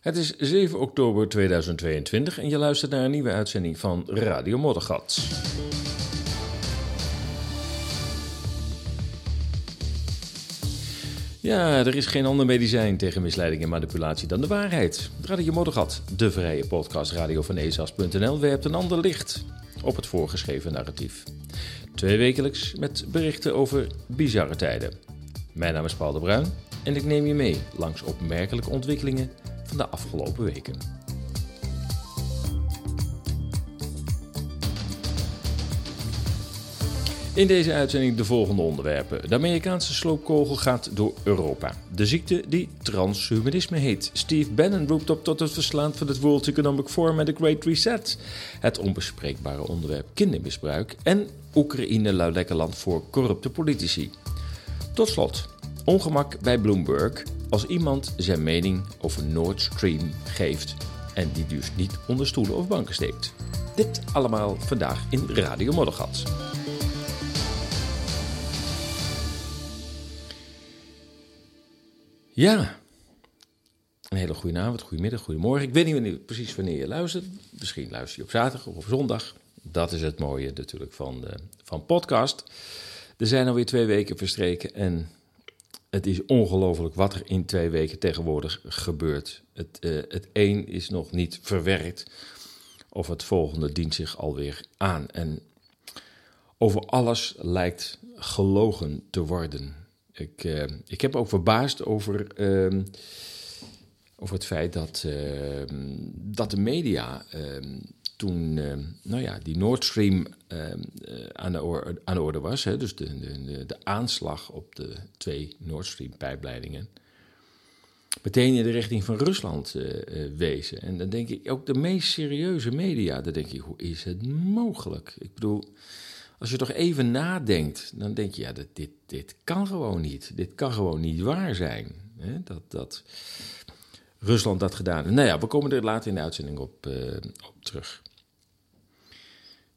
Het is 7 oktober 2022 en je luistert naar een nieuwe uitzending van Radio Moddergat. Ja, er is geen ander medicijn tegen misleiding en manipulatie dan de waarheid. Radio Moddergat, de vrije podcast van werpt een ander licht op het voorgeschreven narratief. Twee wekelijks met berichten over bizarre tijden. Mijn naam is Paul de Bruin en ik neem je mee langs opmerkelijke ontwikkelingen van de afgelopen weken. In deze uitzending de volgende onderwerpen. De Amerikaanse sloopkogel gaat door Europa. De ziekte die transhumanisme heet. Steve Bannon roept op tot het verslaan van het World Economic Forum en de Great Reset. Het onbespreekbare onderwerp kindermisbruik. En Oekraïne luidt land voor corrupte politici. Tot slot, ongemak bij Bloomberg als iemand zijn mening over Nord Stream geeft en die dus niet onder stoelen of banken steekt. Dit allemaal vandaag in Radio Moddergat. Ja, een hele goede avond, goedemiddag, goedemorgen. Ik weet niet wanneer, precies wanneer je luistert. Misschien luister je op zaterdag of op zondag. Dat is het mooie natuurlijk van, de, van podcast. Er zijn alweer twee weken verstreken en het is ongelooflijk wat er in twee weken tegenwoordig gebeurt. Het, uh, het een is nog niet verwerkt of het volgende dient zich alweer aan. En over alles lijkt gelogen te worden. Ik, uh, ik heb ook verbaasd over, uh, over het feit dat, ehm, dat de media ehm, toen uh, nou ja, die Nord Stream aan, de orde, aan de orde was, hè, dus de, de, de, aanslag op de twee Nord Stream pijpleidingen, meteen in de richting van Rusland uh, wezen. En dan denk ik, ook de meest serieuze media, dan denk ik, hoe is het mogelijk? Ik bedoel, als je toch even nadenkt, dan denk je, ja, dit, dit, dit kan gewoon niet. Dit kan gewoon niet waar zijn. Hè? Dat, dat Rusland dat gedaan. Nou ja, we komen er later in de uitzending op, op terug.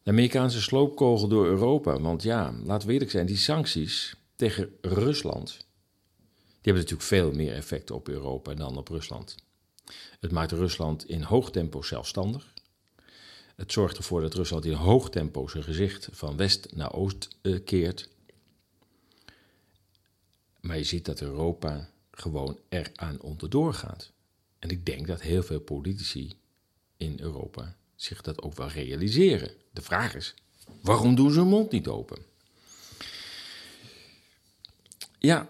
De Amerikaanse sloopkogel door Europa. Want ja, laten we eerlijk zijn, die sancties tegen Rusland. die hebben natuurlijk veel meer effect op Europa dan op Rusland. Het maakt Rusland in hoog tempo zelfstandig. Het zorgt ervoor dat Rusland in hoog tempo zijn gezicht van west naar oost uh, keert. Maar je ziet dat Europa gewoon eraan onderdoor gaat. En ik denk dat heel veel politici in Europa zich dat ook wel realiseren. De vraag is, waarom doen ze hun mond niet open? Ja,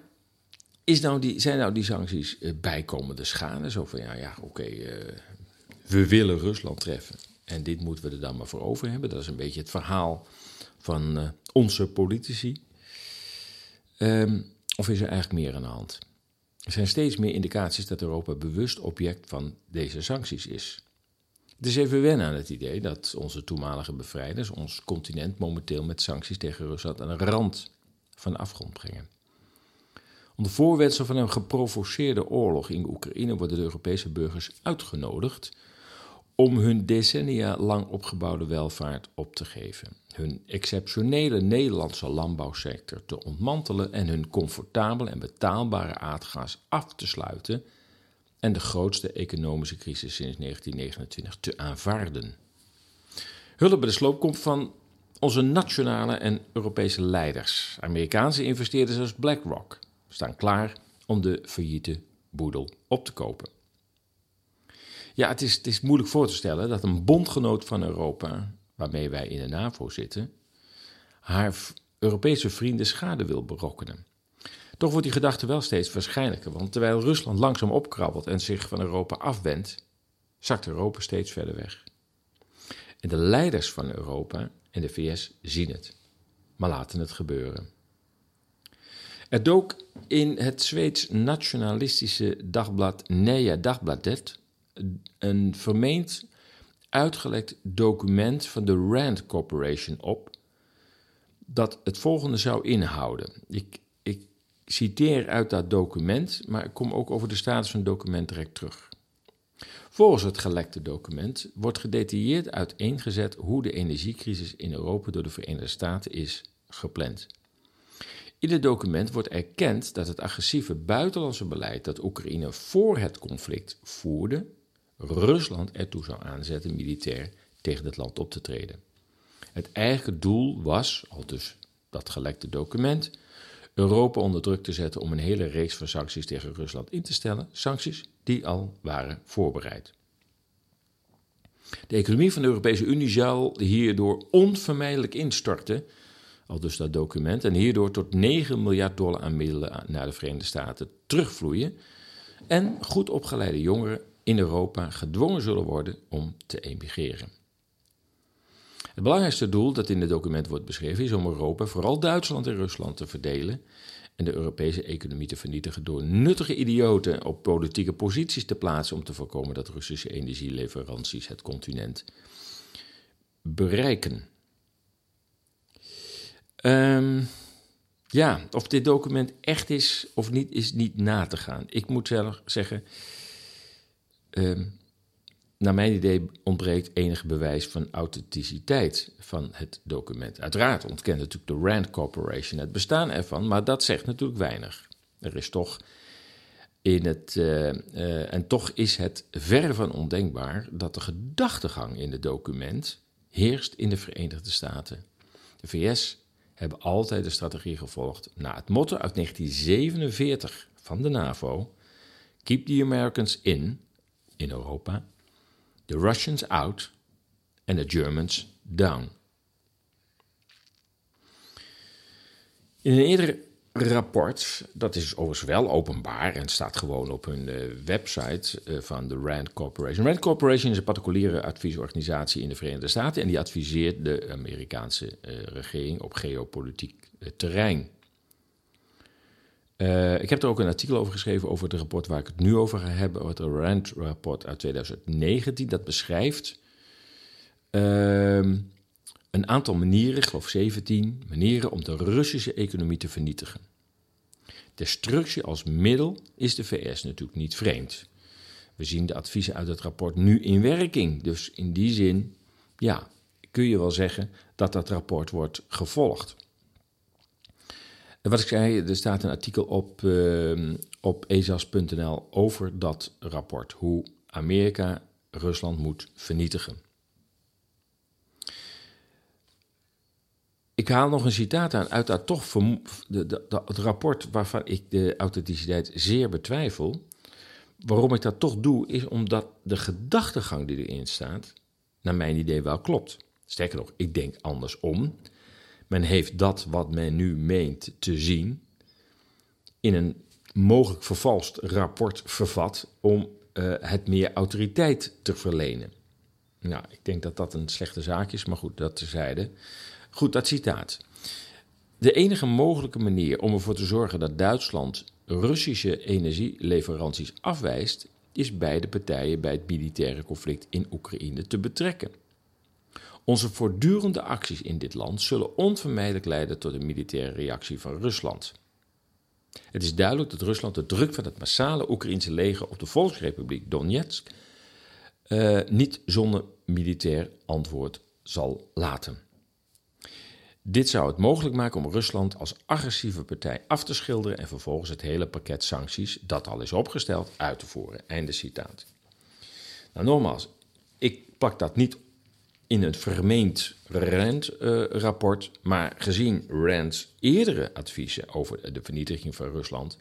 is nou die, zijn nou die sancties uh, bijkomende schade? Zo van, ja, ja oké, uh, we willen Rusland treffen en dit moeten we er dan maar voor over hebben. Dat is een beetje het verhaal van uh, onze politici. Um, of is er eigenlijk meer aan de hand? Er zijn steeds meer indicaties dat Europa bewust object van deze sancties is. Het is even wennen aan het idee dat onze toenmalige bevrijders ons continent momenteel met sancties tegen Rusland aan de rand van de afgrond brengen. Onder voorwendsel van een geprovoceerde oorlog in Oekraïne worden de Europese burgers uitgenodigd om hun decennia lang opgebouwde welvaart op te geven, hun exceptionele Nederlandse landbouwsector te ontmantelen en hun comfortabele en betaalbare aardgas af te sluiten en de grootste economische crisis sinds 1929 te aanvaarden. Hulp bij de sloop komt van onze nationale en Europese leiders. Amerikaanse investeerders als BlackRock staan klaar om de failliete boedel op te kopen. Ja, het is, het is moeilijk voor te stellen dat een bondgenoot van Europa, waarmee wij in de NAVO zitten, haar Europese vrienden schade wil berokkenen. Toch wordt die gedachte wel steeds waarschijnlijker, want terwijl Rusland langzaam opkrabbelt en zich van Europa afwendt, zakt Europa steeds verder weg. En de leiders van Europa en de VS zien het, maar laten het gebeuren. Er dook in het Zweeds nationalistische dagblad Neja Dagbladet een vermeend uitgelekt document van de Rand Corporation op dat het volgende zou inhouden. Ik, ik citeer uit dat document, maar ik kom ook over de status van het document direct terug. Volgens het gelekte document wordt gedetailleerd uiteengezet hoe de energiecrisis in Europa door de Verenigde Staten is gepland. In het document wordt erkend dat het agressieve buitenlandse beleid dat Oekraïne voor het conflict voerde, Rusland ertoe zou aanzetten militair tegen het land op te treden. Het eigenlijke doel was, al dus dat gelekte document, Europa onder druk te zetten om een hele reeks van sancties tegen Rusland in te stellen, sancties die al waren voorbereid. De economie van de Europese Unie zal hierdoor onvermijdelijk instorten, al dus dat document, en hierdoor tot 9 miljard dollar aan middelen naar de Verenigde Staten terugvloeien en goed opgeleide jongeren in Europa gedwongen zullen worden om te emigreren. Het belangrijkste doel dat in het document wordt beschreven is om Europa, vooral Duitsland en Rusland, te verdelen en de Europese economie te vernietigen door nuttige idioten op politieke posities te plaatsen om te voorkomen dat Russische energieleveranties het continent bereiken. Um, ja, of dit document echt is of niet, is niet na te gaan. Ik moet zelf zeggen, um, naar mijn idee ontbreekt enig bewijs van authenticiteit van het document. Uiteraard ontkent natuurlijk de Rand Corporation het bestaan ervan, maar dat zegt natuurlijk weinig. Er is toch in het, uh, uh, en toch is het verre van ondenkbaar dat de gedachtegang in het document heerst in de Verenigde Staten. De VS hebben altijd de strategie gevolgd naar het motto uit 1947 van de NAVO: Keep the Americans in, in Europa, the Russians out and the Germans down. In een eerder rapport, dat is overigens wel openbaar en staat gewoon op hun uh, website uh, van de Rand Corporation. Rand Corporation is een particuliere adviesorganisatie in de Verenigde Staten en die adviseert de Amerikaanse uh, regering op geopolitiek terrein. Ik heb er ook een artikel over geschreven over het rapport waar ik het nu over ga hebben, het Rand-rapport uit 2019. Dat beschrijft ehm, een aantal manieren, ik geloof 17 manieren, om de Russische economie te vernietigen. Destructie als middel is de VS natuurlijk niet vreemd. We zien de adviezen uit het rapport nu in werking. Dus in die zin, ja, kun je wel zeggen dat dat rapport wordt gevolgd. Wat ik zei, er staat een artikel op, uh, op ezas.nl over dat rapport. Hoe Amerika Rusland moet vernietigen. Ik haal nog een citaat aan uit dat toch de, de, het rapport waarvan ik de authenticiteit zeer betwijfel. Waarom ik dat toch doe, is omdat de gedachtegang die erin staat, naar mijn idee wel klopt. Sterker nog, ik denk andersom. Men heeft dat wat men nu meent te zien, in een mogelijk vervalst rapport vervat om uh, het meer autoriteit te verlenen. Nou, ik denk dat dat een slechte zaak is, maar goed, dat terzijde. Goed, dat citaat. De enige mogelijke manier om ervoor te zorgen dat Duitsland Russische energieleveranties afwijst, is beide partijen bij het militaire conflict in Oekraïne te betrekken. Onze voortdurende acties in dit land zullen onvermijdelijk leiden tot een militaire reactie van Rusland. Het is duidelijk dat Rusland de druk van het massale Oekraïnse leger op de Volksrepubliek Donetsk uh, niet zonder militair antwoord zal laten. Dit zou het mogelijk maken om Rusland als agressieve partij af te schilderen en vervolgens het hele pakket sancties dat al is opgesteld uit te voeren. Einde citaat. Nou, nogmaals, ik pak dat niet in het vermeend Rand-rapport, maar gezien Rands eerdere adviezen over de vernietiging van Rusland,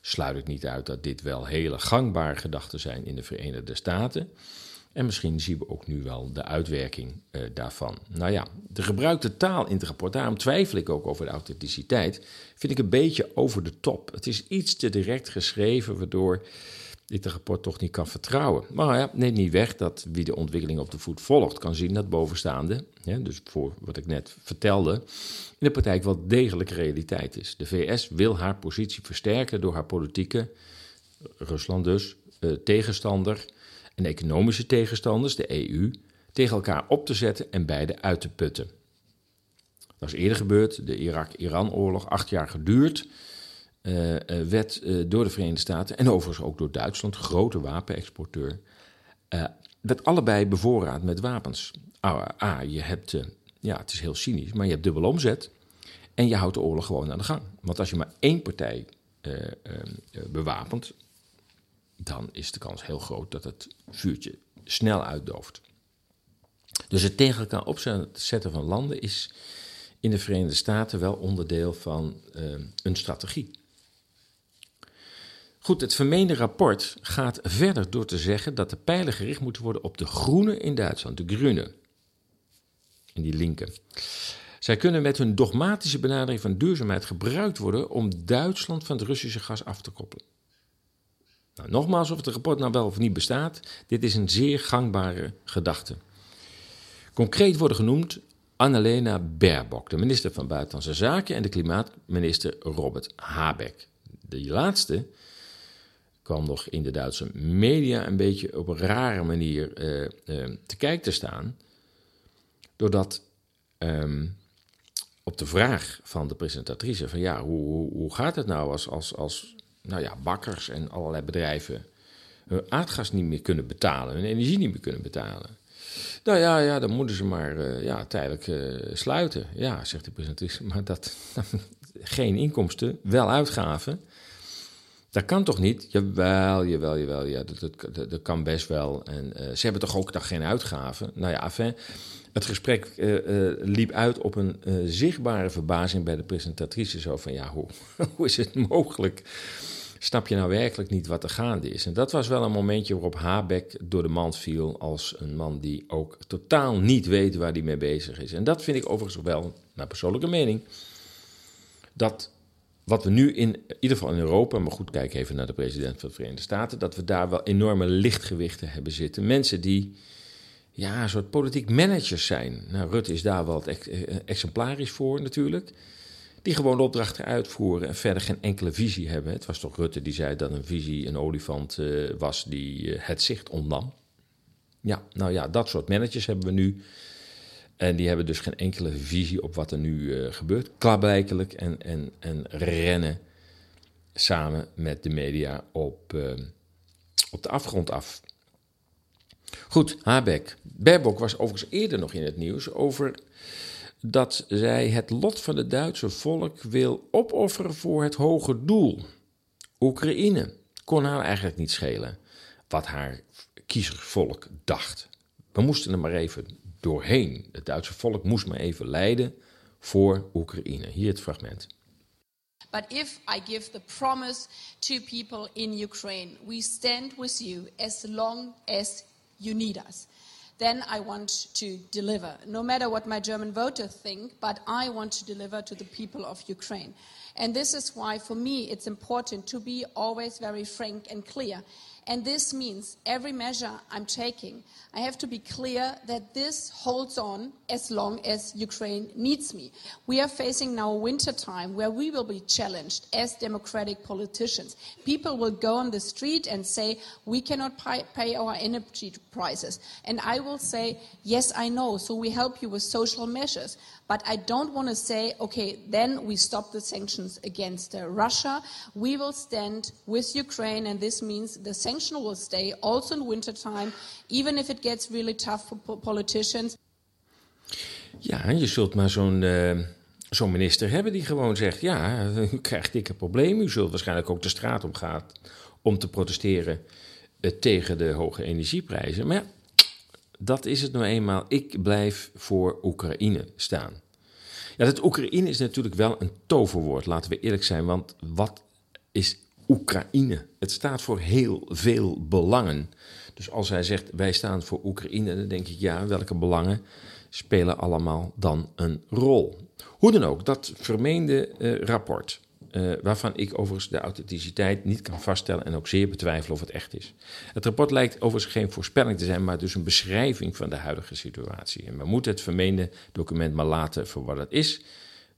sluit ik niet uit dat dit wel hele gangbare gedachten zijn in de Verenigde Staten. En misschien zien we ook nu wel de uitwerking uh, daarvan. Nou ja, de gebruikte taal in het rapport, daarom twijfel ik ook over de authenticiteit, vind ik een beetje over de top. Het is iets te direct geschreven, waardoor het rapport toch niet kan vertrouwen. Maar ja, neemt niet weg dat wie de ontwikkeling op de voet volgt, kan zien dat bovenstaande, dus voor wat ik net vertelde, in de praktijk wel degelijk realiteit is. De VS wil haar positie versterken door haar politieke, Rusland dus, uh, tegenstander en economische tegenstanders, de EU, tegen elkaar op te zetten en beide uit te putten. Dat is eerder gebeurd, de Irak-Iran-oorlog, acht jaar geduurd, uh, werd uh, door de Verenigde Staten en overigens ook door Duitsland, grote wapenexporteur, werd allebei bevoorraad met wapens. A, je hebt, ja, het is heel cynisch, maar je hebt dubbel omzet en je houdt de oorlog gewoon aan de gang. Want als je maar één partij bewapent, dan is de kans heel groot dat het vuurtje snel uitdooft. Dus het tegen elkaar opzetten van landen is in de Verenigde Staten wel onderdeel van een strategie. Goed, het vermeende rapport gaat verder door te zeggen dat de pijlen gericht moeten worden op de groenen in Duitsland, de groenen. En die linken. Zij kunnen met hun dogmatische benadering van duurzaamheid gebruikt worden om Duitsland van het Russische gas af te koppelen. Nou, nogmaals, of het rapport nou wel of niet bestaat, dit is een zeer gangbare gedachte. Concreet worden genoemd Annalena Baerbock, de minister van Buitenlandse Zaken, en de klimaatminister Robert Habeck. Die laatste kwam nog in de Duitse media een beetje op een rare manier uh, uh, te kijken te staan, doordat um, op de vraag van de presentatrice van ja, hoe, hoe, hoe gaat het nou als, als, als nou ja, bakkers en allerlei bedrijven hun aardgas niet meer kunnen betalen, hun energie niet meer kunnen betalen. Nou ja, ja dan moeten ze maar ja, tijdelijk sluiten. Ja, zegt de presentatrice, maar dat, geen inkomsten, wel uitgaven. Dat kan toch niet? Jawel, jawel, jawel. Ja, dat, dat, dat, kan best wel. En uh, ze hebben toch ook nog geen uitgaven? Nou ja, het gesprek uh, uh, liep uit op een zichtbare verbazing bij de presentatrice. Zo van, ja, hoe, hoe is het mogelijk? Snap je nou werkelijk niet wat er gaande is? En dat was wel een momentje waarop Habeck door de mand viel als een man die ook totaal niet weet waar hij mee bezig is. En dat vind ik overigens wel, naar persoonlijke mening, dat wat we nu in, ieder geval in Europa, maar goed, kijk even naar de president van de Verenigde Staten, dat we daar wel enorme lichtgewichten hebben zitten. Mensen die ja, een soort politiek managers zijn. Nou, Rutte is daar wel het eh, exemplarisch voor natuurlijk. Die gewoon de opdrachten uitvoeren en verder geen enkele visie hebben. Het was toch Rutte die zei dat een visie een olifant uh, was die uh, het zicht ontnam. Ja, nou ja, dat soort managers hebben we nu. En die hebben dus geen enkele visie op wat er nu uh, gebeurt. Klaarblijkelijk en, en, en rennen samen met de media op, op de afgrond af. Goed, Habeck. Baerbock was overigens eerder nog in het nieuws over dat zij het lot van het Duitse volk wil opofferen voor het hoge doel. Oekraïne kon haar eigenlijk niet schelen wat haar kiezersvolk dacht. We moesten er maar even doorheen. Het Duitse volk moest maar even lijden voor Oekraïne. Hier het fragment. But if I give the promise to people in Ukraine, we stand with you as long as you need us. then I want to deliver, no matter what my German voters think, but I want to deliver to the people of Ukraine. And this is why, for me, it's important to be always very frank and clear. And this means every measure I'm taking, I have to be clear that this holds on as long as Ukraine needs me. We are facing now a winter time where we will be challenged as democratic politicians. People will go on the street and say, we cannot pay our energy prices. And I will say, yes, I know, so we help you with social measures. But I don't want to say, okay, then we stop the sanctions against uh, Russia. We will stand with Ukraine, and this means the stay also in wintertime, even if it gets really tough for politicians. Ja, je zult maar zo'n uh, zo'n minister hebben die gewoon zegt: ja, u krijgt dikke problemen. U zult waarschijnlijk ook de straat op gaan om te protesteren uh, tegen de hoge energieprijzen. Maar ja, dat is het nou eenmaal. Ik blijf voor Oekraïne staan. Ja, dat Oekraïne is natuurlijk wel een toverwoord, laten we eerlijk zijn. Want wat is Oekraïne? Het staat voor heel veel belangen. Dus als hij zegt wij staan voor Oekraïne, dan denk ik ja, welke belangen spelen allemaal dan een rol? Hoe dan ook, dat vermeende uh, rapport uh, waarvan ik overigens de authenticiteit niet kan vaststellen en ook zeer betwijfel of het echt is. Het rapport lijkt overigens geen voorspelling te zijn, maar dus een beschrijving van de huidige situatie. En we moeten het vermeende document maar laten voor wat het is.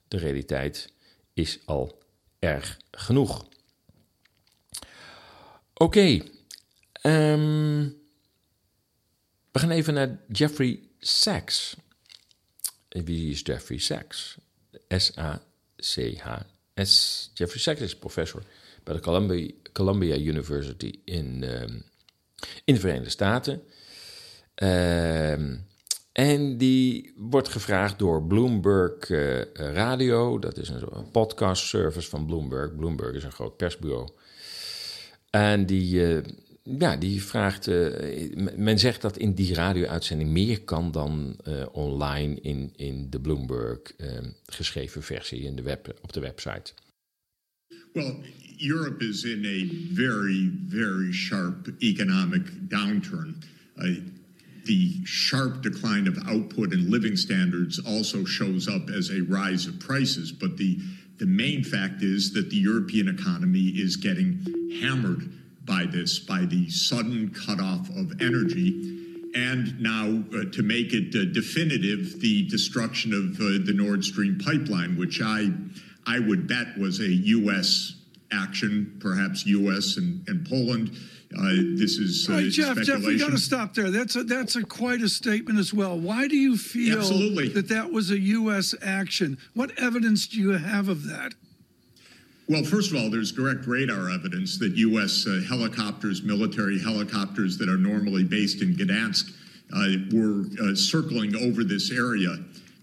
De realiteit is al erg genoeg. Oké, um, we gaan even naar Jeffrey Sachs. Wie is Jeffrey Sachs? S-A-C-H S. Jeffrey Sachs is professor bij de Columbia, Columbia University in, uh, in de Verenigde Staten. Uh, en die wordt gevraagd door Bloomberg uh, Radio. Dat is een podcast service van Bloomberg. Bloomberg is een groot persbureau. En die, uh, ja, die vraagt. eh, men zegt dat in die radio-uitzending meer kan dan eh, online in, in de Bloomberg eh, geschreven versie in de web, op de website. Well, Europe is in a very, very sharp economic downturn. The sharp decline of output and living standards also shows up as a rise of prices. But the, the main fact is that the European economy is getting hammered by this, by the sudden cutoff of energy. And now, uh, to make it uh, definitive, the destruction of uh, the Nord Stream pipeline, which I, I would bet was a U.S. action, perhaps U.S. and, and Poland. Uh, this is uh, right, Jeff, Jeff, we got to stop there. That's a, that's a quite a statement as well. Why do you feel Absolutely. that that was a U.S. action? What evidence do you have of that? Well, first of all, there's direct radar evidence that U.S. Uh, helicopters, military helicopters that are normally based in Gdansk, uh, were uh, circling over this area.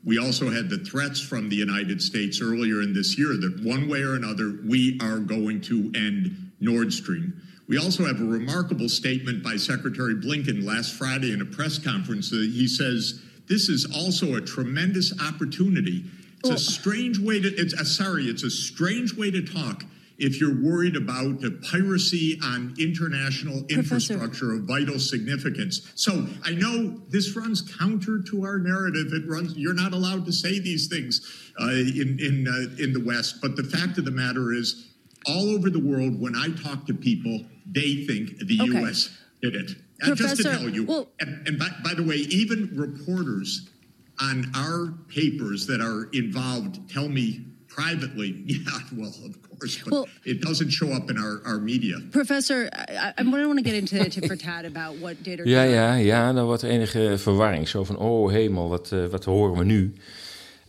We also had the threats from the United States earlier in this year that one way or another, we are going to end Nord Stream. We also have a remarkable statement by Secretary Blinken last Friday in a press conference. Uh, he says, This is also a tremendous opportunity. It's a strange way to, it's, uh, sorry, it's a strange way to talk if you're worried about the piracy on international infrastructure of vital significance. So I know this runs counter to our narrative. It runs, you're not allowed to say these things uh, in, in, uh, in the West. But the fact of the matter is, all over the world, when I talk to people, they think the Okay. U.S. did it. And just to Professor, tell you, well- and, and by, by the way, even reporters on our papers that are involved tell me privately, yeah, well, of course, but Well- it doesn't show up in our, our media. Professor, I, I, I want to get into tit for tat about what did or Ja, ja, ja, dan wordt er enige verwarring. Zo van, oh hemel, wat, eh, wat horen we nu?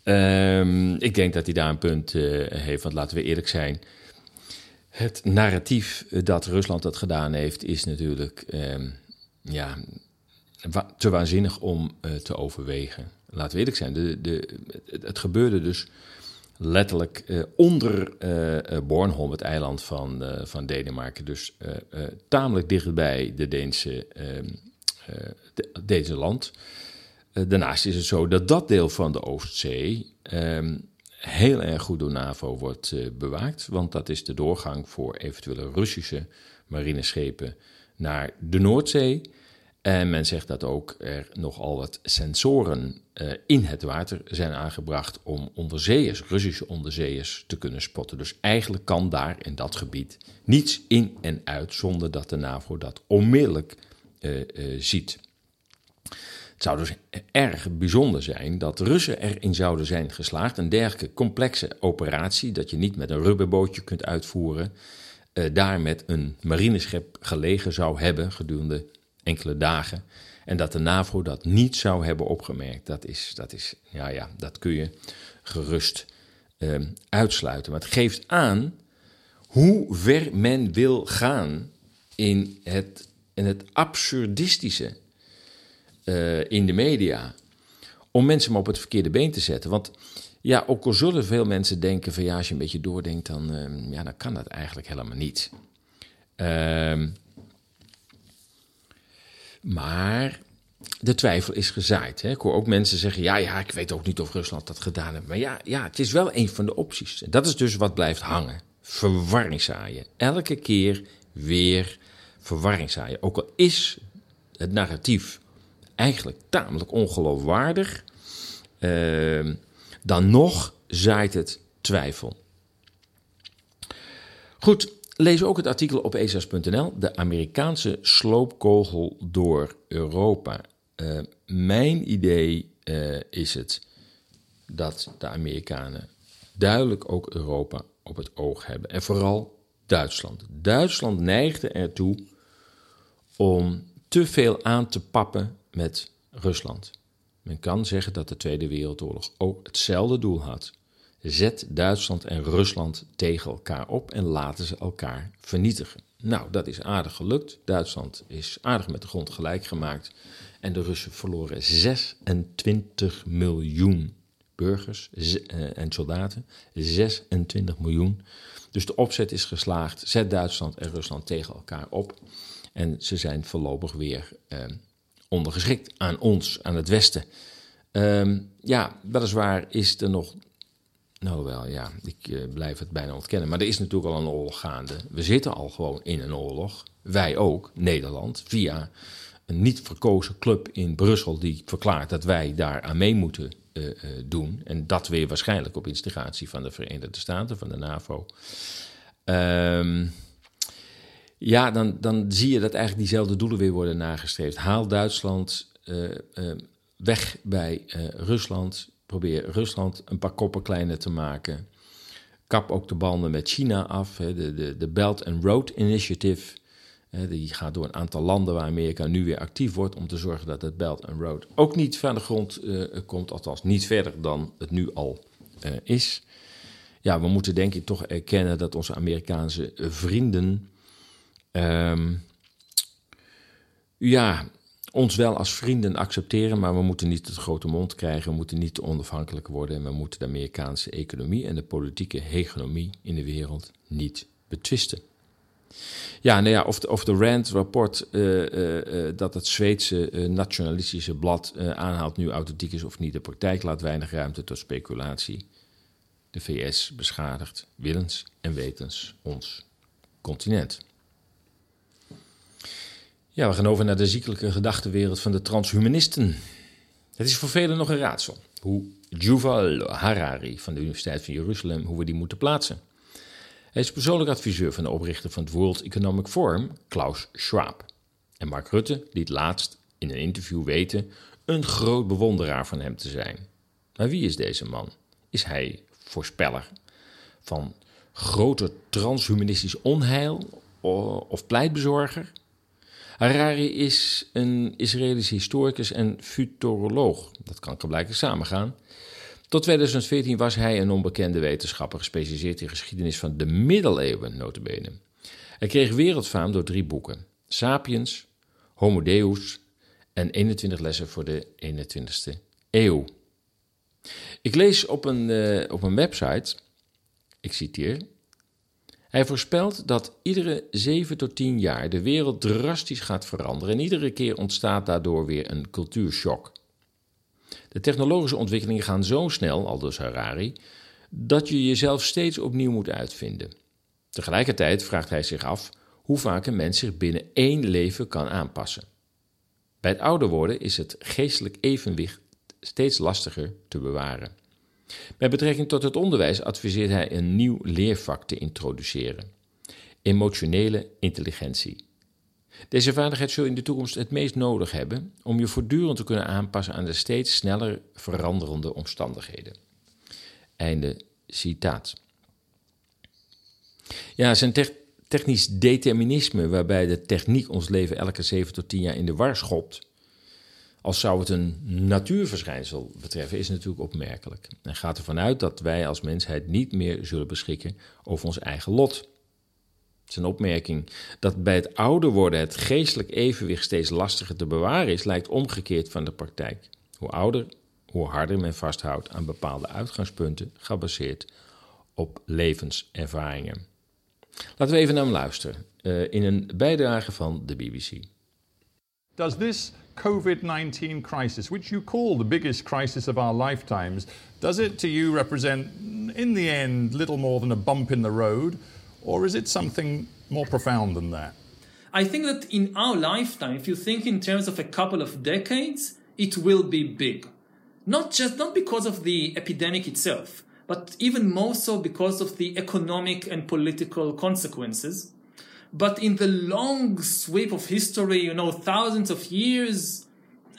Ehm, ik denk dat hij daar een punt eh, heeft, want laten we eerlijk zijn. Het narratief eh, dat Rusland dat gedaan heeft, is natuurlijk ehm, ja, te waanzinnig om eh, te overwegen. Laten we eerlijk zijn, de, de, het, gebeurde dus letterlijk eh, onder eh eh, Bornholm, het eiland van, van Denemarken. Dus tamelijk dichtbij de Deense, ehm, eh, de- Deense land. Daarnaast is het zo dat dat deel van de Oostzee ehm, heel erg goed door NAVO wordt eh, bewaakt. Want dat is de doorgang voor eventuele Russische marineschepen naar de Noordzee. En men zegt dat ook er nogal wat sensoren eh, in het water zijn aangebracht om onderzeeërs, Russische onderzeeërs, te kunnen spotten. Dus eigenlijk kan daar in dat gebied niets in en uit zonder dat de NAVO dat onmiddellijk eh, ziet. Zou dus erg bijzonder zijn dat Russen erin zouden zijn geslaagd. Een dergelijke complexe operatie, dat je niet met een rubberbootje kunt uitvoeren, eh, daar met een marineschip gelegen zou hebben gedurende enkele dagen. En dat de NAVO dat niet zou hebben opgemerkt. Dat is, dat is ja, ja, dat kun je gerust eh, uitsluiten. Maar het geeft aan hoe ver men wil gaan in het, in het absurdistische eh, in de media. Om mensen maar op het verkeerde been te zetten. Want ja, ook al zullen veel mensen denken van ja, als je een beetje doordenkt, dan, eh, ja, dan kan dat eigenlijk helemaal niet. Ehm, maar de twijfel is gezaaid. Hè. Ik hoor ook mensen zeggen: ja, ja, ik weet ook niet of Rusland dat gedaan heeft. Maar ja, ja, het is wel een van de opties. En dat is dus wat blijft hangen: verwarring zaaien. Elke keer weer verwarring zaaien. Ook al is het narratief eigenlijk tamelijk ongeloofwaardig, ehm, dan nog zaait het twijfel. Goed, lees ook het artikel op ezas.nl. De Amerikaanse sloopkogel door Europa. Eh, mijn idee eh, is het dat de Amerikanen duidelijk ook Europa op het oog hebben. En vooral Duitsland. Duitsland neigde ertoe om te veel aan te pappen met Rusland. Men kan zeggen dat de Tweede Wereldoorlog ook hetzelfde doel had. Zet Duitsland en Rusland tegen elkaar op en laten ze elkaar vernietigen. Nou, dat is aardig gelukt. Duitsland is aardig met de grond gelijk gemaakt. En de Russen verloren 26 miljoen burgers eh, en soldaten. 26 miljoen. Dus de opzet is geslaagd. Zet Duitsland en Rusland tegen elkaar op. En ze zijn voorlopig weer ehm, ondergeschikt aan ons, aan het Westen. Ehm, ja, weliswaar is er nog. Nou wel, ja, ik eh, blijf het bijna ontkennen. Maar er is natuurlijk al een oorlog gaande. We zitten al gewoon in een oorlog. Wij ook, Nederland, via een niet verkozen club in Brussel die verklaart dat wij daar aan mee moeten uh, uh, doen. En dat weer waarschijnlijk op instigatie van de Verenigde Staten, van de NAVO. Um, ja, dan, dan zie je dat eigenlijk diezelfde doelen weer worden nagestreefd. Haal Duitsland uh, weg bij Rusland. Probeer Rusland een paar koppen kleiner te maken. Kap ook de banden met China af. Hè. De, de, de Belt and Road Initiative die gaat door een aantal landen waar Amerika nu weer actief wordt om te zorgen dat het Belt and Road ook niet van de grond komt, althans niet verder dan het nu al is. Ja, we moeten denk ik toch erkennen dat onze Amerikaanse vrienden um, ja, ons wel als vrienden accepteren, maar we moeten niet het grote mond krijgen, we moeten niet onafhankelijk worden en we moeten de Amerikaanse economie en de politieke hegemonie in de wereld niet betwisten. Ja, nou ja, of de, of Rand-rapport uh, uh, uh, dat het Zweedse nationalistische blad aanhaalt nu authentiek is of niet, de praktijk laat weinig ruimte tot speculatie. De VS beschadigt willens en wetens ons continent. Ja, we gaan over naar de ziekelijke gedachtenwereld van de transhumanisten. Het is voor velen nog een raadsel hoe Yuval Harari van de Universiteit van Jeruzalem, hoe we die moeten plaatsen. Hij is persoonlijk adviseur van de oprichter van het World Economic Forum, Klaus Schwab. En Mark Rutte liet laatst in een interview weten een groot bewonderaar van hem te zijn. Maar wie is deze man? Is hij voorspeller van groter transhumanistisch onheil of pleitbezorger? Harari is een Israëlische historicus en futuroloog. Dat kan blijkbaar samengaan. Tot 2014 was hij een onbekende wetenschapper gespecialiseerd in geschiedenis van de middeleeuwen, notabene. Hij kreeg wereldfaam door drie boeken. Sapiens, Homo Deus en 21 lessen voor de 21ste eeuw. Ik lees op een, uh, op een website, ik citeer, hij voorspelt dat iedere 7 tot 10 jaar de wereld drastisch gaat veranderen en iedere keer ontstaat daardoor weer een cultuurshock. De technologische ontwikkelingen gaan zo snel, aldus Harari, dat je jezelf steeds opnieuw moet uitvinden. Tegelijkertijd vraagt hij zich af hoe vaak een mens zich binnen één leven kan aanpassen. Bij het ouder worden is het geestelijk evenwicht steeds lastiger te bewaren. Met betrekking tot het onderwijs adviseert hij een nieuw leervak te introduceren: emotionele intelligentie. Deze vaardigheid zul je in de toekomst het meest nodig hebben om je voortdurend te kunnen aanpassen aan de steeds sneller veranderende omstandigheden. Einde citaat. Ja, zijn technisch determinisme, waarbij de techniek ons leven elke 7 tot 10 jaar in de war schopt, als zou het een natuurverschijnsel betreffen, is natuurlijk opmerkelijk. En gaat ervan uit dat wij als mensheid niet meer zullen beschikken over ons eigen lot. Zijn opmerking dat bij het ouder worden het geestelijk evenwicht steeds lastiger te bewaren is, lijkt omgekeerd van de praktijk. Hoe ouder, hoe harder men vasthoudt aan bepaalde uitgangspunten gebaseerd op levenservaringen. Laten we even naar hem luisteren uh, in een bijdrage van de BBC. Does this COVID-19 crisis, which you call the biggest crisis of our lifetimes, does it to you represent in the end little more than a bump in the road? Or is it something more profound than that? I think that in our lifetime, if you think in terms of a couple of decades, it will be big. Not just, not because of the epidemic itself, but even more so because of the economic and political consequences. But in the long sweep of history, you know, thousands of years,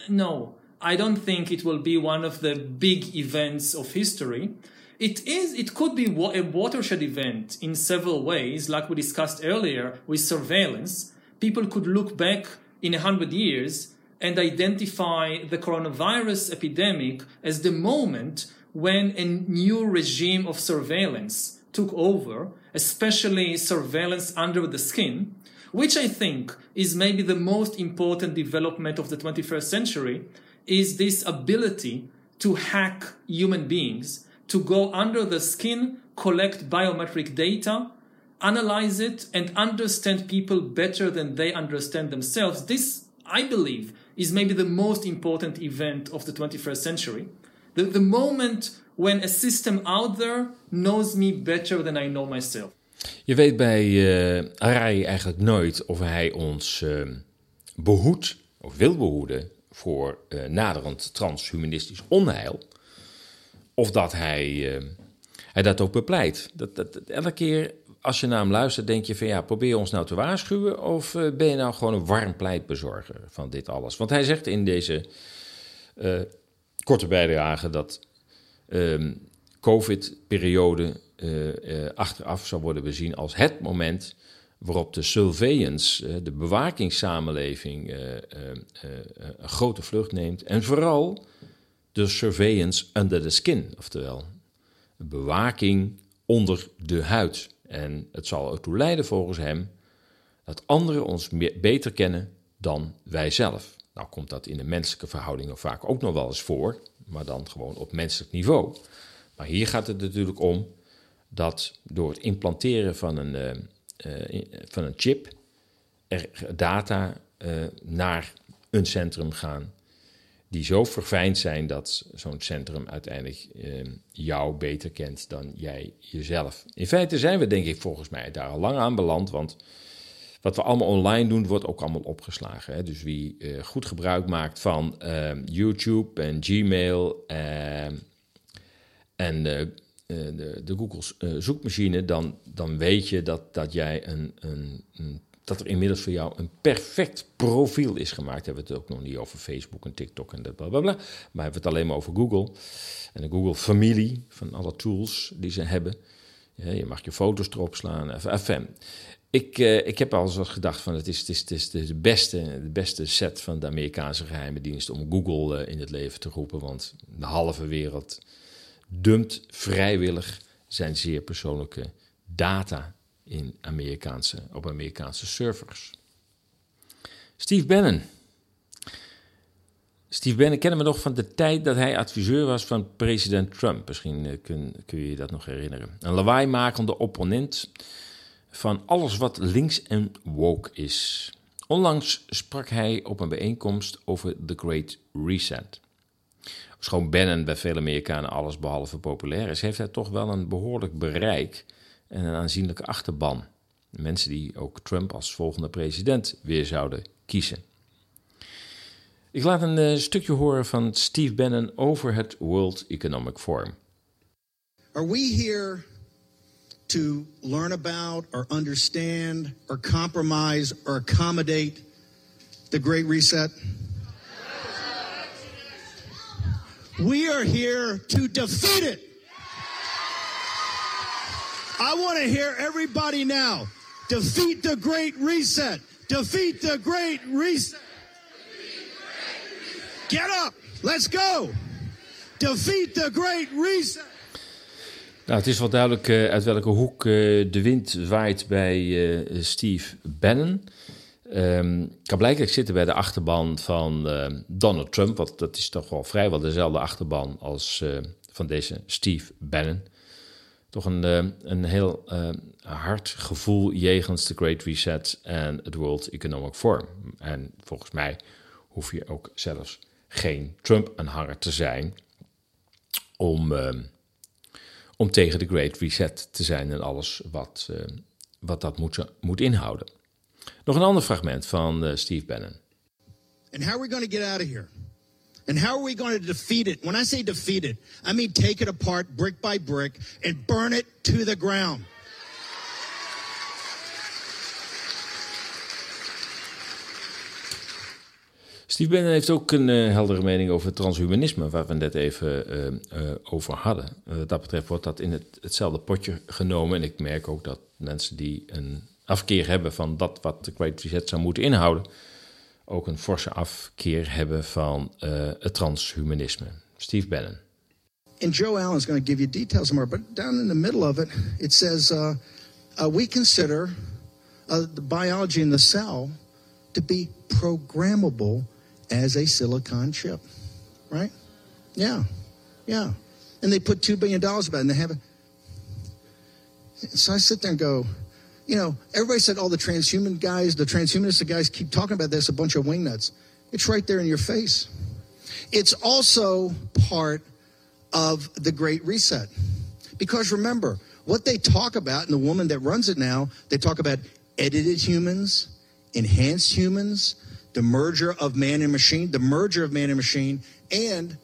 no, I don't think it will be one of the big events of history. It is. It could be a watershed event in several ways, like we discussed earlier with surveillance. People could look back in a hundred years and identify the coronavirus epidemic as the moment when a new regime of surveillance took over, especially surveillance under the skin, which I think is maybe the most important development of the 21st century, is this ability to hack human beings to go under the skin, collect biometric data, analyze it, and understand people better than they understand themselves. This, I believe, is maybe the most important event of the 21st century. The, moment when a system out there knows me better than I know myself. Je weet bij uh, Arai eigenlijk nooit of hij ons uh, behoedt, of wil behoeden, voor uh, naderend transhumanistisch onheil. Of dat hij, hij dat ook bepleit. Dat, dat, elke keer als je naar hem luistert, denk je van ja, probeer je ons nou te waarschuwen of ben je nou gewoon een warm pleitbezorger van dit alles? Want hij zegt in deze korte bijdrage dat um, COVID-periode uh, uh, achteraf zou worden bezien als het moment waarop de surveillance, uh, de bewakingssamenleving, een grote vlucht neemt. En vooral de surveillance under the skin, oftewel bewaking onder de huid. En het zal ertoe leiden volgens hem dat anderen ons beter kennen dan wij zelf. Nou komt dat in de menselijke verhoudingen vaak ook nog wel eens voor maar dan gewoon op menselijk niveau. Maar hier gaat het natuurlijk om dat door het implanteren van een, uh, uh, van een chip er data uh, naar een centrum gaan die zo verfijnd zijn dat zo'n centrum uiteindelijk jou beter kent dan jij jezelf. In feite zijn we denk ik volgens mij daar al lang aan beland, want wat we allemaal online doen, wordt ook allemaal opgeslagen. Hè? Dus wie uh, goed gebruik maakt van uh, YouTube en Gmail uh, en de, de Google zoekmachine, dan, dan weet je dat, dat jij een, een, een, dat er inmiddels voor jou een perfect profiel is gemaakt. Hebben we het ook nog niet over Facebook en TikTok en dat blablabla. Maar hebben we het alleen maar over Google. En de Google familie van alle tools die ze hebben. Je mag je foto's erop slaan. Enfin, ik, uh, ik heb al eens gedacht van het is, het is, het is de, beste, de beste set van de Amerikaanse geheime dienst om Google uh, in het leven te roepen. Want de halve wereld dumpt vrijwillig zijn zeer persoonlijke data in Amerikaanse, op Amerikaanse servers. Steve Bannon. Steve Bannon kennen we nog van de tijd dat hij adviseur was van president Trump. Misschien uh, kun, kun je je dat nog herinneren. Een lawaaimakende opponent van alles wat links en woke is. Onlangs sprak hij op een bijeenkomst over The Great Reset. Schoon Bannon bij vele Amerikanen alles behalve populair is, heeft hij toch wel een behoorlijk bereik en een aanzienlijke achterban. Mensen die ook Trump als volgende president weer zouden kiezen. Ik laat een uh, stukje horen van Steve Bannon over het World Economic Forum. Are we here to learn about or understand or compromise or accommodate the Great Reset? We are here to defeat it. I want to hear everybody now. Defeat the Great Reset. Defeat the Great Reset. Get up. Let's go. Defeat the Great Reset. Nou, het is wel duidelijk uh, uit welke hoek uh, de wind waait bij uh, Steve Bannon. Um, kan blijkbaar zitten bij de achterban van Donald Trump, want dat is toch wel vrijwel dezelfde achterban als van deze Steve Bannon. Toch een, een heel hard gevoel jegens de Great Reset en het World Economic Forum. En volgens mij hoef je ook zelfs geen Trump-aanhanger te zijn om ehm, om tegen de Great Reset te zijn en alles wat, uh, wat dat moet, moet inhouden. Nog een ander fragment van uh, Steve Bannon. And how are we going to get out of here? And how are we going to defeat it? When I say defeat it, I mean take it apart brick by brick and burn it to the ground. Steve Bannon heeft ook een uh, heldere mening over transhumanisme, waar we net even uh, uh, over hadden. wat dat betreft wordt dat in het, hetzelfde potje genomen. En ik merk ook dat mensen die een afkeer hebben van dat wat de Reset zou moeten inhouden, ook een forse afkeer hebben van het transhumanisme. Steve Bannon. And Joe Allen is going to give you details more, but down in the middle of it, it says we consider the biology in the cell to be programmable as a silicon chip, right? Yeah, yeah. And they put $2 billion about it and they have it. So I sit there and go, You know, everybody said all the transhuman guys, the transhumanist guys keep talking about this, a bunch of wingnuts. It's right there in your face. It's also part of the Great Reset. Because remember, what they talk about, and the woman that runs it now, they talk about edited humans, enhanced humans, the merger of man and machine, the merger of man and machine, and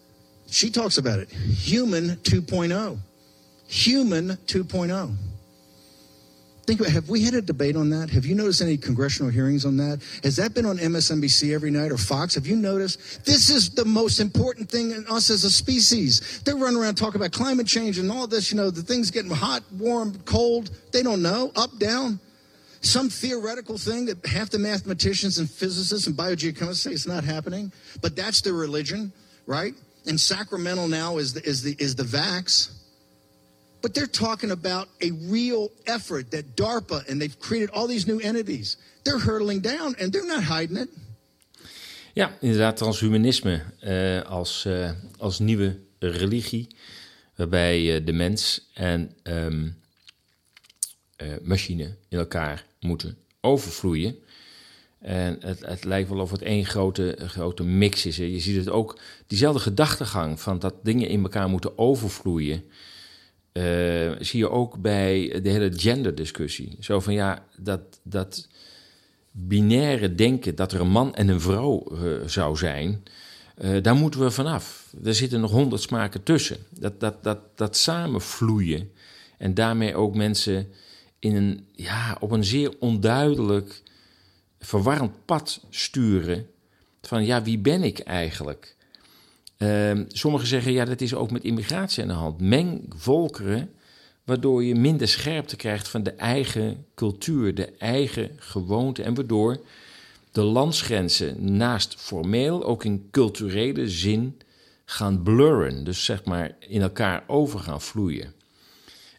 she talks about it human 2.0. Human 2.0. Think about have we had a debate on that? Have you noticed any congressional hearings on that? Has that been on MSNBC every night or Fox? Have you noticed? This is the most important thing in us as a species. They run around talking about climate change and all this, you know, the things getting hot, warm, cold. They don't know, up, down. Some theoretical thing that half the mathematicians and physicists and biogeochemists say it's not happening, but that's their religion, right? And Sacramento now is the, is the, is the vax. But they're talking about a real effort that DARPA and they've created all these new entities. They're hurtling down and they're not hiding it. Ja, inderdaad, transhumanisme uh, als, uh, als nieuwe religie, waarbij uh, de mens en um, machine in elkaar moeten overvloeien. En het, het, lijkt wel of het één grote, grote mix is. Je ziet het ook, diezelfde gedachtegang van dat dingen in elkaar moeten overvloeien. Uh, zie je ook bij de hele genderdiscussie. Zo van ja, dat, dat binaire denken dat er een man en een vrouw uh, zou zijn, uh, daar moeten we vanaf. Er zitten nog honderd smaken tussen. Dat, dat, dat, dat samenvloeien en daarmee ook mensen in een, ja, op een zeer onduidelijk, verwarrend pad sturen. Van ja, wie ben ik eigenlijk? Uh, sommigen zeggen, ja, dat is ook met immigratie aan de hand. Meng volkeren, waardoor je minder scherpte krijgt van de eigen cultuur, de eigen gewoonte. En waardoor de landsgrenzen naast formeel ook in culturele zin gaan blurren. Dus zeg maar in elkaar over gaan vloeien.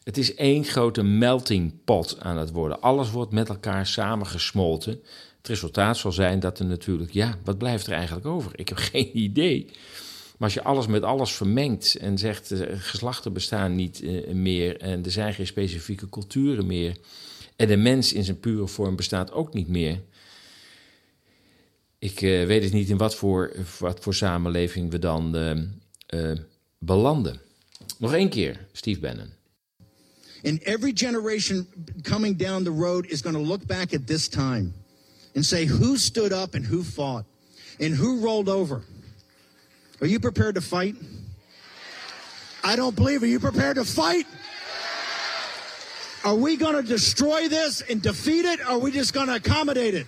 Het is één grote melting pot aan het worden. Alles wordt met elkaar samengesmolten. Het resultaat zal zijn dat er natuurlijk, ja, wat blijft er eigenlijk over? Ik heb geen idee. Maar als je alles met alles vermengt en zegt uh, geslachten bestaan niet uh, meer en er zijn geen specifieke culturen meer en de mens in zijn pure vorm bestaat ook niet meer. Ik uh, weet dus niet in wat voor, wat voor samenleving we dan belanden. Nog één keer, Steve Bannon. And every generation coming down the road is going to look back at this time and say who stood up and who fought and who rolled over. Are you prepared to fight? I don't believe. Are you prepared to fight? Are we going to destroy this and defeat it, or are we just going to accommodate it?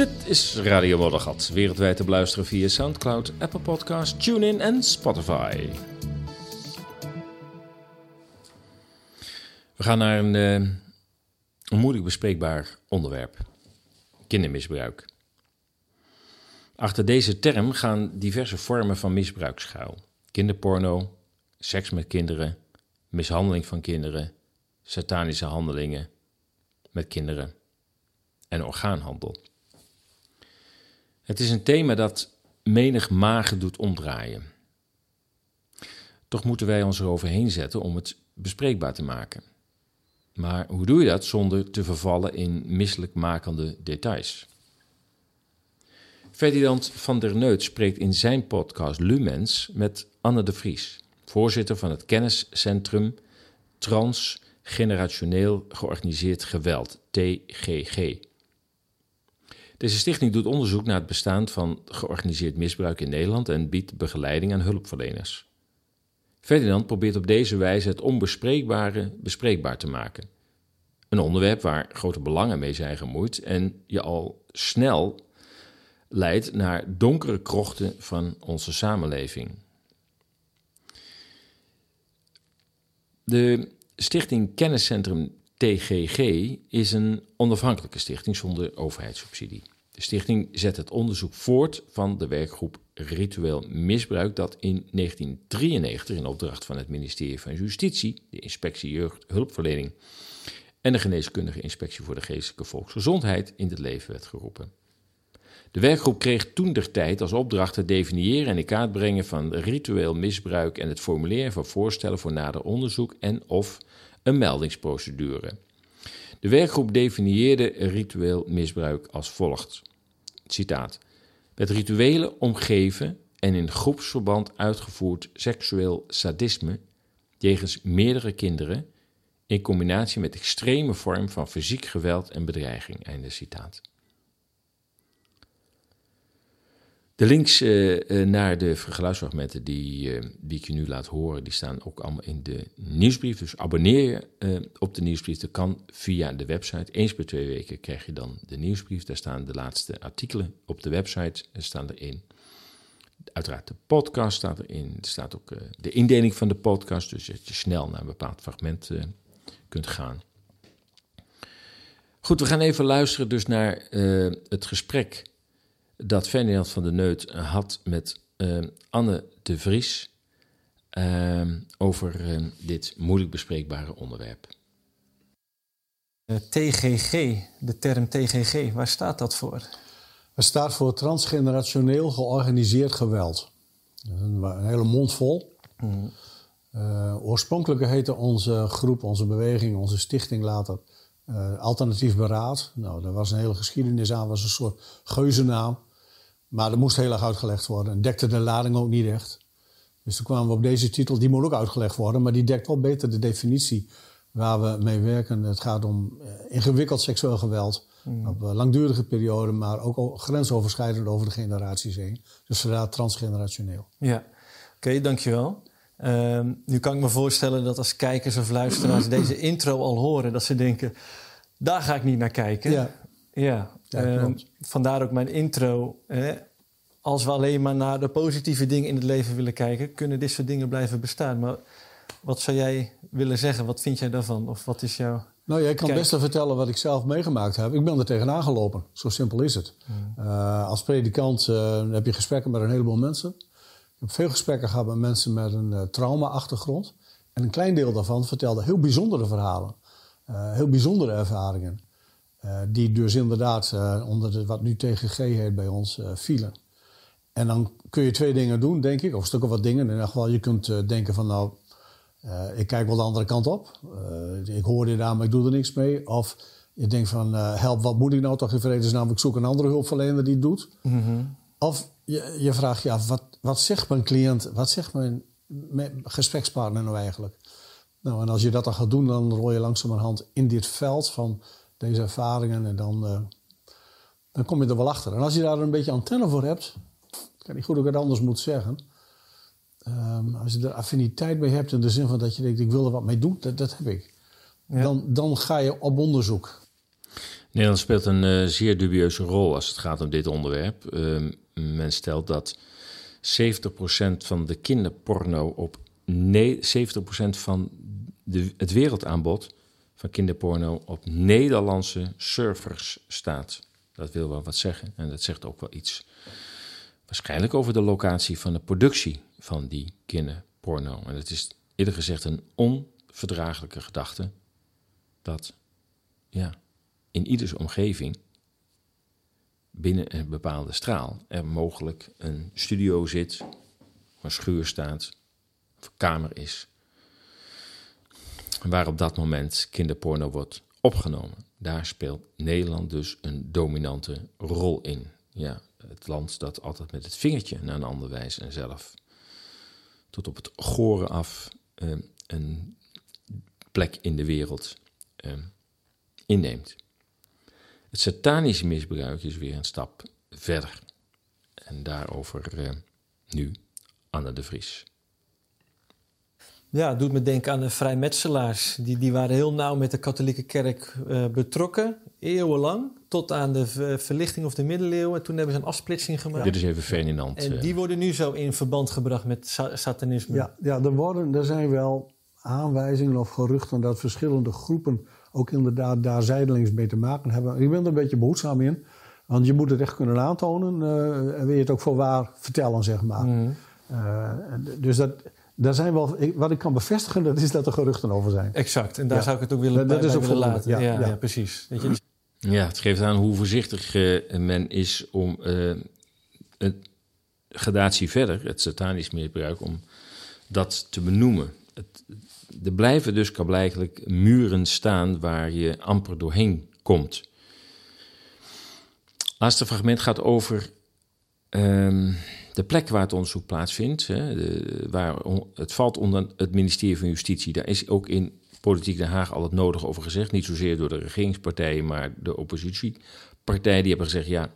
Dit is Radio Moddergat, wereldwijd te beluisteren via Soundcloud, Apple Podcasts, TuneIn en Spotify. We gaan naar een, uh, een moeilijk bespreekbaar onderwerp: kindermisbruik. Achter deze term gaan diverse vormen van misbruik schuil: kinderporno, seks met kinderen, mishandeling van kinderen, satanische handelingen met kinderen en orgaanhandel. Het is een thema dat menig magen doet omdraaien. Toch moeten wij ons eroverheen zetten om het bespreekbaar te maken. Maar hoe doe je dat zonder te vervallen in misselijkmakende details? Ferdinand van der Neut spreekt in zijn podcast Lumens met Anne de Vries, voorzitter van het kenniscentrum Transgenerationeel Georganiseerd Geweld, TGG. Deze stichting doet onderzoek naar het bestaan van georganiseerd misbruik in Nederland en biedt begeleiding aan hulpverleners. Ferdinand probeert op deze wijze het onbespreekbare bespreekbaar te maken. Een onderwerp waar grote belangen mee zijn gemoeid en je al snel leidt naar donkere krochten van onze samenleving. De stichting Kenniscentrum TGG is een onafhankelijke stichting zonder overheidssubsidie. De stichting zet het onderzoek voort van de werkgroep Ritueel Misbruik, dat in 1993 in opdracht van het ministerie van Justitie, de Inspectie Jeugd Hulpverlening en de Geneeskundige Inspectie voor de Geestelijke Volksgezondheid in het leven werd geroepen. De werkgroep kreeg toen der tijd als opdracht het definiëren en in kaart brengen van ritueel misbruik en het formuleren van voorstellen voor nader onderzoek en of een meldingsprocedure. De werkgroep definieerde ritueel misbruik als volgt. Citaat. Het rituele omgeven en in groepsverband uitgevoerd seksueel sadisme jegens meerdere kinderen in combinatie met extreme vorm van fysiek geweld en bedreiging. Einde citaat. De links uh, naar de geluidsfragmenten die, uh, die ik je nu laat horen, die staan ook allemaal in de nieuwsbrief. Dus abonneer je op de nieuwsbrief. Dat kan via de website. Eens per twee weken krijg je dan de nieuwsbrief. Daar staan de laatste artikelen op de website er staan erin. Uiteraard de podcast staat erin. Er staat ook de indeling van de podcast, dus dat je snel naar een bepaald fragment kunt gaan. Goed, we gaan even luisteren dus naar het gesprek dat Ferdinand van der Neut had met uh, Anne de Vries uh, over uh, dit moeilijk bespreekbare onderwerp. TGG, de term TGG, waar staat dat voor? Het staat voor transgenerationeel georganiseerd geweld. Een, hele mond vol. Mm. oorspronkelijk heette onze groep, onze beweging, onze stichting later Alternatief Beraad. Nou, daar was een hele geschiedenis aan, was een soort geuzennaam. Maar dat moest heel erg uitgelegd worden. En dekte de lading ook niet echt. Dus toen kwamen we op deze titel. Die moet ook uitgelegd worden. Maar die dekt wel beter de definitie waar we mee werken. Het gaat om eh, ingewikkeld seksueel geweld. Mm. Op een langdurige periode. Maar ook grensoverschrijdend over de generaties heen. Dus vandaar transgenerationeel. Ja, oké, dankjewel. Uh, nu kan ik me voorstellen dat als kijkers of luisteraars deze intro al horen, dat ze denken: daar ga ik niet naar kijken. Ja. Ja, uh, vandaar ook mijn intro. Hè? Als we alleen maar naar de positieve dingen in het leven willen kijken, kunnen dit soort dingen blijven bestaan. Maar wat zou jij willen zeggen? Wat vind jij daarvan? Of wat is jouw. Nou, jij kan best wel vertellen wat ik zelf meegemaakt heb. Ik ben er tegenaan gelopen. Zo simpel is het. Hmm. Uh, als predikant uh, heb je gesprekken met een heleboel mensen. Ik heb veel gesprekken gehad met mensen met een uh, trauma-achtergrond. En een klein deel daarvan vertelde heel bijzondere verhalen. heel bijzondere ervaringen. Uh, die dus inderdaad uh, onder de, wat nu TGG heet bij ons uh, vielen. En dan kun je twee dingen doen, denk ik, of stukken wat dingen. In ieder geval, je kunt denken van nou, ik kijk wel de andere kant op. ik hoor dit aan, maar ik doe er niks mee. Of je denkt van help, wat moet ik nou toch in vredesnaam? Ik zoek een andere hulpverlener die het doet. Mm -hmm. Of je, je vraagt je af, wat, wat zegt mijn cliënt, wat zegt mijn, mijn gesprekspartner nou eigenlijk? Nou, en als je dat dan gaat doen, dan rol je langzamerhand in dit veld van deze ervaringen. En dan, uh, dan kom je er wel achter. En als je daar een beetje antenne voor hebt, ik weet niet goed hoe ik het anders moet zeggen. Um, als je er affiniteit mee hebt in de zin van dat je denkt, ik wil er wat mee doen, dat, dat heb ik. Ja. Dan, dan ga je op onderzoek. Nederland speelt een uh, zeer dubieuze rol als het gaat om dit onderwerp. Uh, men stelt dat 70% van de kinderporno op 70% van de, het wereldaanbod van kinderporno op Nederlandse servers staat. Dat wil wel wat zeggen. En dat zegt ook wel iets waarschijnlijk over de locatie van de productie van die kinderporno. En het is eerder gezegd een onverdraaglijke gedachte dat ja, in ieders omgeving binnen een bepaalde straal er mogelijk een studio zit, een schuur staat, of een kamer is waar op dat moment kinderporno wordt opgenomen. Daar speelt Nederland dus een dominante rol in. Ja, het land dat altijd met het vingertje naar een ander wijst en zelf tot op het goren af uh, een plek in de wereld uh, inneemt. Het satanische misbruik is weer een stap verder. En daarover uh, nu Anne de Vries. Ja, het doet me denken aan de vrijmetselaars. Die, die waren heel nauw met de katholieke kerk uh, betrokken, eeuwenlang. Tot aan de verlichting of de middeleeuwen. Toen hebben ze een afsplitsing gemaakt. Dit is even Ferdinand. En die worden nu zo in verband gebracht met sa satanisme. Ja, ja er, worden, er zijn wel aanwijzingen of geruchten dat verschillende groepen ook inderdaad daar zijdelings mee te maken hebben. Ik ben er een beetje behoedzaam in. Want je moet het echt kunnen aantonen. Uh, en wil je het ook voor waar vertellen, zeg maar. Mm. Uh, dus dat daar zijn wel, wat ik kan bevestigen, dat is dat er geruchten over zijn. Exact, en daar zou ik het ook willen, dat, dat is ook willen laten. Ja, ja, ja, precies. Weet je? Ja, het geeft aan hoe voorzichtig uh, men is om uh, het gradatie verder, het satanisch misbruik, om dat te benoemen. Het, er blijven dus blijkbaar muren staan waar je amper doorheen komt. Laatste fragment gaat over um, de plek waar het onderzoek plaatsvindt. Hè, waar, het valt onder het ministerie van Justitie. Daar is ook in Politiek Den Haag al het nodige over gezegd. Niet zozeer door de regeringspartijen, maar de oppositiepartijen. Die hebben gezegd, ja,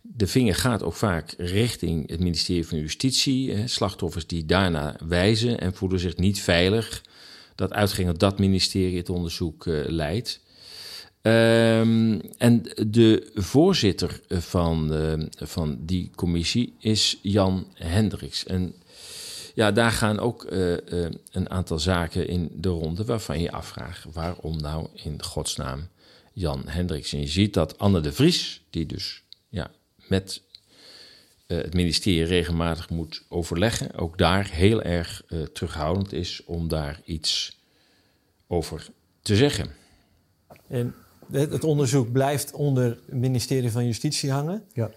de vinger gaat ook vaak richting het ministerie van Justitie. Hè, slachtoffers die daarna wijzen en voelen zich niet veilig. Dat uitging dat ministerie het onderzoek uh, leidt. Um, en de voorzitter van, uh, van die commissie is Jan Hendricks. En ja, daar gaan ook uh, uh, een aantal zaken in de ronde waarvan je afvraagt waarom nou in godsnaam Jan Hendricks. En je ziet dat Anne de Vries, die dus ja, met het ministerie regelmatig moet overleggen, ook daar heel erg terughoudend is om daar iets over te zeggen. En het onderzoek blijft onder het ministerie van Justitie hangen. Ja.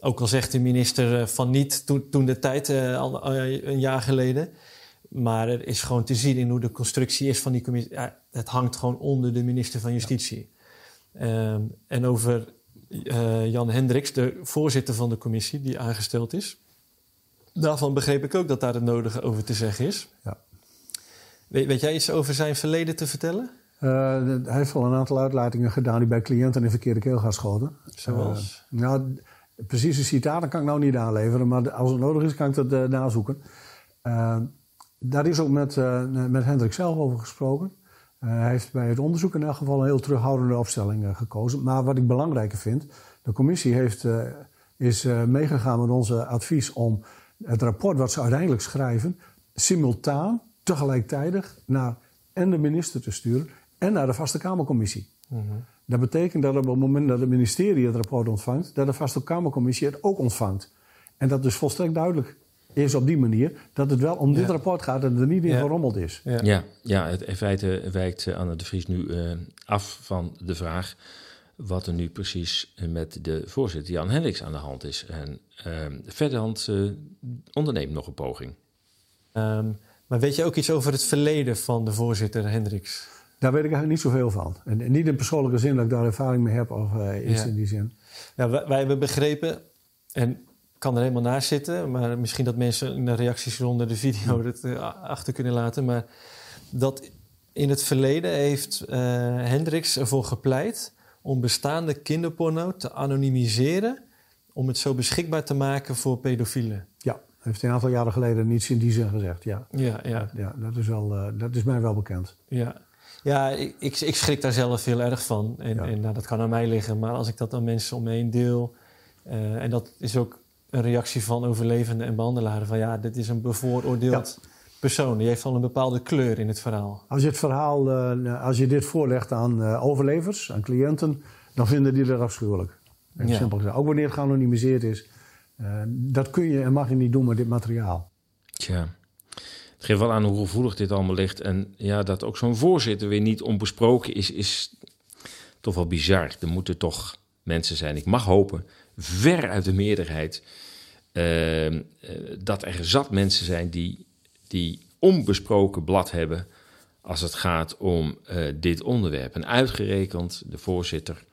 Ook al zegt de minister van niet toen, toen de tijd, uh, al, uh, een jaar geleden. Maar er is gewoon te zien in hoe de constructie is van die commissie. Ja, het hangt gewoon onder de minister van Justitie. Ja. Um, en over uh, Jan Hendricks, de voorzitter van de commissie die aangesteld is. Daarvan begreep ik ook dat daar het nodige over te zeggen is. Ja. Weet, weet jij iets over zijn verleden te vertellen? Uh, hij heeft al een aantal uitlatingen gedaan die bij cliënten in verkeerde keel schoten. Zoals? Uh, nou, precieze citaten kan ik nou niet aanleveren, maar als het nodig is, kan ik dat uh, nazoeken. daar is ook met, met Hendrik zelf over gesproken. hij heeft bij het onderzoek in elk geval een heel terughoudende opstelling gekozen. Maar wat ik belangrijker vind, de commissie heeft, is meegegaan met onze advies om het rapport wat ze uiteindelijk schrijven, simultaan, tegelijkertijd naar en de minister te sturen en naar de Vaste Kamercommissie. Mm -hmm. Dat betekent dat op het moment dat het ministerie het rapport ontvangt, dat de Vaste Kamercommissie het ook ontvangt. En dat dus volstrekt duidelijk is op die manier dat het wel om dit rapport gaat en er niet in ja. gerommeld is. Ja, ja, ja het, in feite wijkt Anne de Vries nu uh, af van de vraag wat er nu precies met de voorzitter Jan Hendricks aan de hand is. En uh, Verderhand uh, onderneemt nog een poging. Um, maar weet je ook iets over het verleden van de voorzitter Hendricks? Daar weet ik eigenlijk niet zoveel van. En, niet in persoonlijke zin dat ik daar ervaring mee heb of uh, iets Ja. in die zin. Ja, wij, wij hebben begrepen, en ik kan er helemaal naast zitten, maar misschien dat mensen in de reacties onder de video het eh, achter kunnen laten. Maar dat in het verleden heeft eh Hendricks ervoor gepleit om bestaande kinderporno te anonimiseren. Om het zo beschikbaar te maken voor pedofielen. Ja, heeft een aantal jaren geleden niets in die zin gezegd. Ja, Ja, ja. ja dat, is wel, eh, dat is mij wel bekend. Ja, ja ik, ik, ik schrik daar zelf heel erg van. En, en nou, dat kan aan mij liggen. Maar als ik dat aan mensen om me heen deel... eh, en dat is ook een reactie van overlevenden en behandelaren... van ja, dit is een bevooroordeeld persoon. Die heeft al een bepaalde kleur in het verhaal. Als je het verhaal, eh, als je dit voorlegt aan eh, overlevers, aan cliënten, dan vinden die dat afschuwelijk. Ja. simpel gezegd. Ook wanneer het geanonimiseerd is. Eh, dat kun je en mag je niet doen met dit materiaal. Tja, het geeft wel aan hoe gevoelig dit allemaal ligt. En ja, dat ook zo'n voorzitter weer niet onbesproken is, is toch wel bizar. Er moeten toch mensen zijn, ik mag hopen, ver uit de meerderheid, eh, eh, dat er zat mensen zijn die, die onbesproken blad hebben als het gaat om eh, dit onderwerp. En uitgerekend, de voorzitter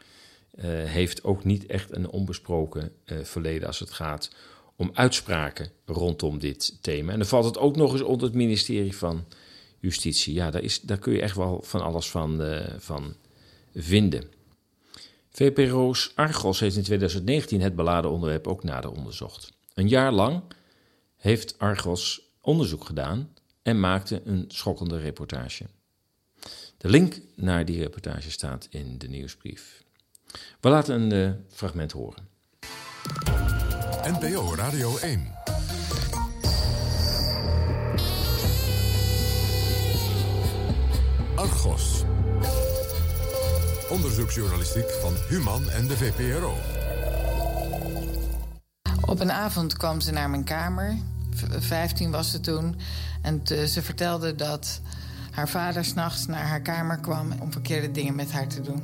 eh, heeft ook niet echt een onbesproken verleden als het gaat om uitspraken rondom dit thema. En dan valt het ook nog eens onder het ministerie van Justitie. Ja, daar, is, daar kun je echt wel van alles van, eh, van vinden. VPRO's Argos heeft in 2019 het beladen onderwerp ook nader onderzocht. Een jaar lang heeft Argos onderzoek gedaan en maakte een schokkende reportage. De link naar die reportage staat in de nieuwsbrief. We laten een eh, fragment horen. NPO Radio 1. Argos. Onderzoeksjournalistiek van Human en de VPRO. Op een avond kwam ze naar mijn kamer. V- 15 was ze toen. En ze vertelde dat haar vader s'nachts naar haar kamer kwam om verkeerde dingen met haar te doen.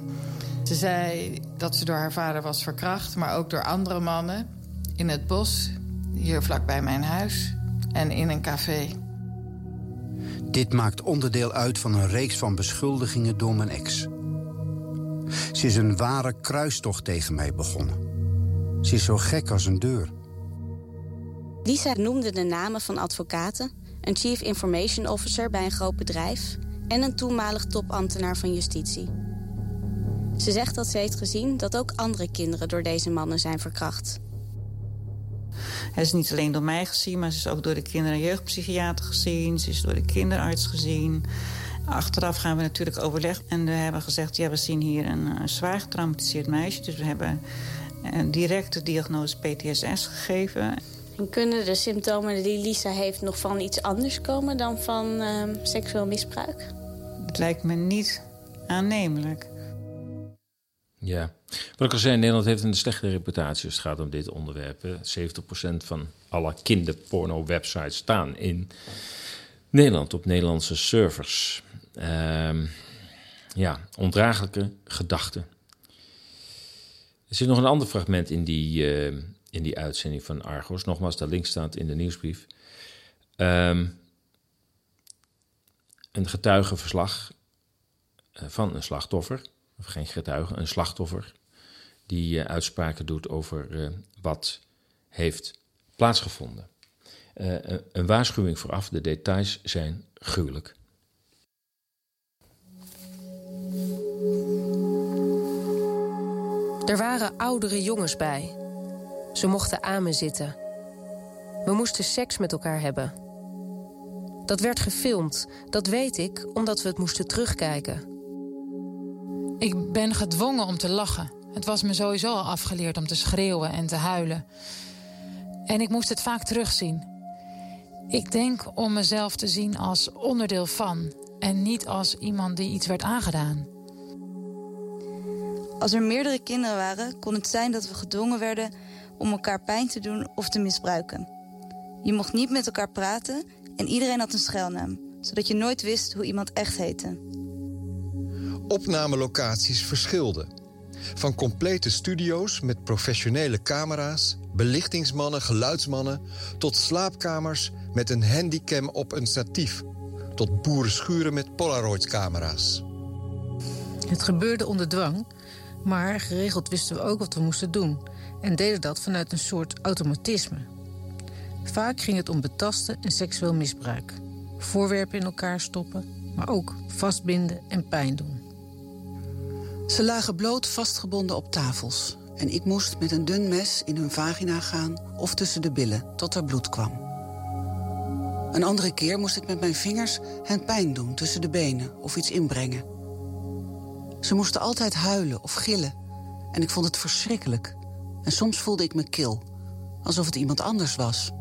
Ze zei dat ze door haar vader was verkracht, maar ook door andere mannen. In het bos, hier vlakbij mijn huis en in een café. Dit maakt onderdeel uit van een reeks van beschuldigingen door mijn ex. Ze is een ware kruistocht tegen mij begonnen. Ze is zo gek als een deur. Lisa noemde de namen van advocaten, een chief information officer bij een groot bedrijf en een toenmalig topambtenaar van justitie. Ze zegt dat ze heeft gezien dat ook andere kinderen door deze mannen zijn verkracht. Hij is niet alleen door mij gezien, maar ze is ook door de kinder- en jeugdpsychiater gezien. Ze is door de kinderarts gezien. Achteraf gaan we natuurlijk overleg. En we hebben gezegd, ja, we zien hier een, een zwaar getraumatiseerd meisje. Dus we hebben een directe diagnose PTSS gegeven. En kunnen de symptomen die Lisa heeft nog van iets anders komen dan van uh, seksueel misbruik? Het lijkt me niet aannemelijk. Ja, wat ik al zei, Nederland heeft een slechte reputatie als het gaat om dit onderwerp. 70% van alle kinderporno-websites staan in Nederland op Nederlandse servers. Uh, ja, ondraaglijke gedachten. Er zit nog een ander fragment in die, uh, in die uitzending van Argos. Nogmaals, daar link staat in de nieuwsbrief. Um, een getuigenverslag uh, van een slachtoffer of geen getuige, een slachtoffer, die uh, uitspraken doet over uh, wat heeft plaatsgevonden. Uh, een waarschuwing vooraf, de details zijn gruwelijk. Er waren oudere jongens bij. Ze mochten aan me zitten. We moesten seks met elkaar hebben. Dat werd gefilmd, dat weet ik, omdat we het moesten terugkijken. Ik ben gedwongen om te lachen. Het was me sowieso al afgeleerd om te schreeuwen en te huilen. En ik moest het vaak terugzien. Ik denk om mezelf te zien als onderdeel van en niet als iemand die iets werd aangedaan. Als er meerdere kinderen waren, kon het zijn dat we gedwongen werden om elkaar pijn te doen of te misbruiken. Je mocht niet met elkaar praten en iedereen had een schuilnaam, zodat je nooit wist hoe iemand echt heette opnamelocaties verschilden. Van complete studio's met professionele camera's, belichtingsmannen, geluidsmannen... tot slaapkamers met een handicam op een statief... tot boerenschuren met Polaroid-camera's. Het gebeurde onder dwang, maar geregeld wisten we ook wat we moesten doen... en deden dat vanuit een soort automatisme. Vaak ging het om betasten en seksueel misbruik. Voorwerpen in elkaar stoppen, maar ook vastbinden en pijn doen. Ze lagen bloot vastgebonden op tafels. En ik moest met een dun mes in hun vagina gaan of tussen de billen tot er bloed kwam. Een andere keer moest ik met mijn vingers hen pijn doen tussen de benen of iets inbrengen. Ze moesten altijd huilen of gillen en ik vond het verschrikkelijk. En soms voelde ik me kil, alsof het iemand anders was.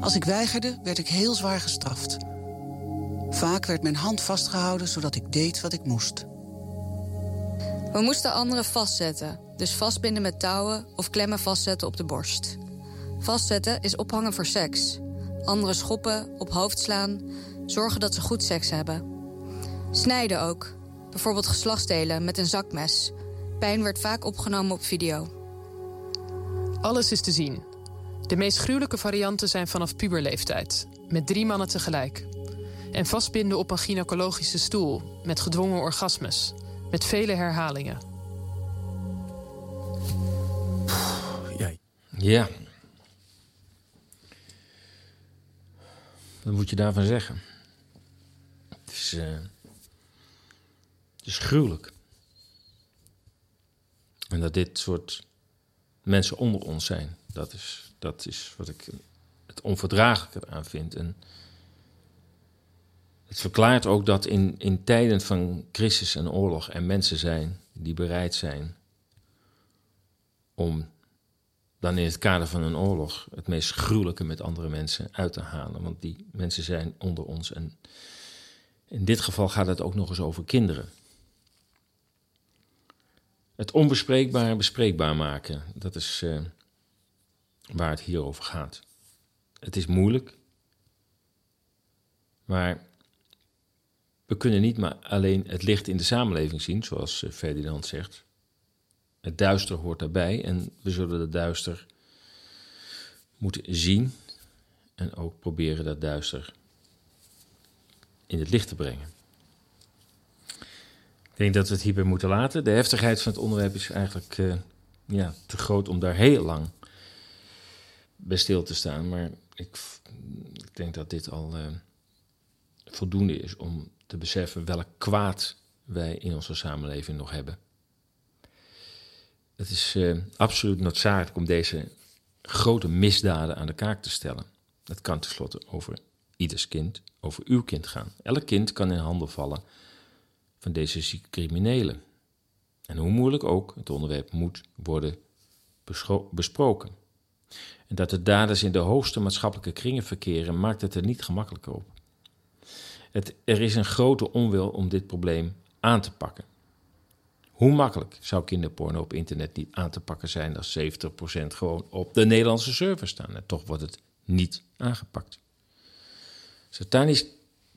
Als ik weigerde, werd ik heel zwaar gestraft. Vaak werd mijn hand vastgehouden zodat ik deed wat ik moest. We moesten anderen vastzetten, dus vastbinden met touwen of klemmen vastzetten op de borst. Vastzetten is ophangen voor seks. Anderen schoppen, op hoofd slaan, zorgen dat ze goed seks hebben. Snijden ook, bijvoorbeeld geslachtsdelen met een zakmes. Pijn werd vaak opgenomen op video. Alles is te zien. De meest gruwelijke varianten zijn vanaf puberleeftijd, met drie mannen tegelijk. En vastbinden op een gynaecologische stoel, met gedwongen orgasmes met vele herhalingen. Ja. Wat moet je daarvan zeggen? Het is, uh, het is gruwelijk. En dat dit soort mensen onder ons zijn, dat is, dat is wat ik het onverdraaglijke aan vind. En het verklaart ook dat in, in tijden van crisis en oorlog er mensen zijn die bereid zijn om dan in het kader van een oorlog het meest gruwelijke met andere mensen uit te halen. Want die mensen zijn onder ons. En in dit geval gaat het ook nog eens over kinderen. Het onbespreekbare bespreekbaar maken, dat is uh, waar het hier over gaat. Het is moeilijk, maar We kunnen niet maar alleen het licht in de samenleving zien, zoals eh, Ferdinand zegt. Het duister hoort daarbij en we zullen het duister moeten zien en ook proberen dat duister in het licht te brengen. Ik denk dat we het hierbij moeten laten. De heftigheid van het onderwerp is eigenlijk uh, ja, te groot om daar heel lang bij stil te staan. Maar ik, ik denk dat dit al uh, voldoende is om te beseffen welk kwaad wij in onze samenleving nog hebben. Het is uh, absoluut noodzakelijk om deze grote misdaden aan de kaak te stellen. Het kan tenslotte over ieders kind, over uw kind gaan. Elk kind kan in handen vallen van deze zieke criminelen. En hoe moeilijk ook, het onderwerp moet worden besproken. En dat de daders in de hoogste maatschappelijke kringen verkeren, maakt het er niet gemakkelijker op. Het, er is een grote onwil om dit probleem aan te pakken. Hoe makkelijk zou kinderporno op internet niet aan te pakken zijn als 70% gewoon op de Nederlandse server staan? En toch wordt het niet aangepakt. Satanisch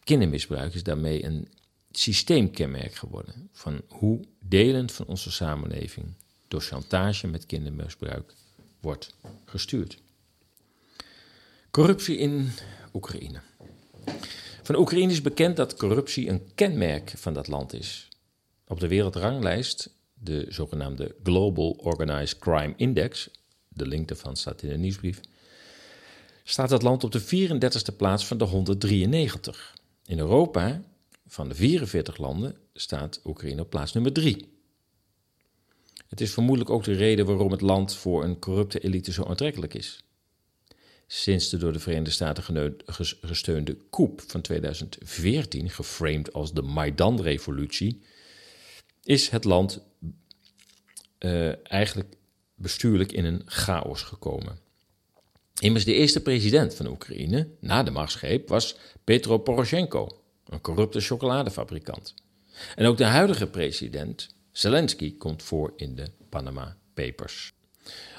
kindermisbruik is daarmee een systeemkenmerk geworden van hoe delen van onze samenleving door chantage met kindermisbruik wordt gestuurd. Corruptie in Oekraïne. Van Oekraïne is bekend dat corruptie een kenmerk van dat land is. Op de wereldranglijst, de zogenaamde Global Organized Crime Index, de link daarvan staat in de nieuwsbrief, staat het land op de 34e plaats van de 193. In Europa, van de 44 landen, staat Oekraïne op plaats nummer 3. Het is vermoedelijk ook de reden waarom het land voor een corrupte elite zo aantrekkelijk is. Sinds de door de Verenigde Staten gesteunde coup van 2014, geframed als de Maidan-revolutie, is het land uh, eigenlijk bestuurlijk in een chaos gekomen. Immers de eerste president van Oekraïne na de machtsgreep was Petro Poroshenko, een corrupte chocoladefabrikant. En ook de huidige president, Zelensky, komt voor in de Panama Papers.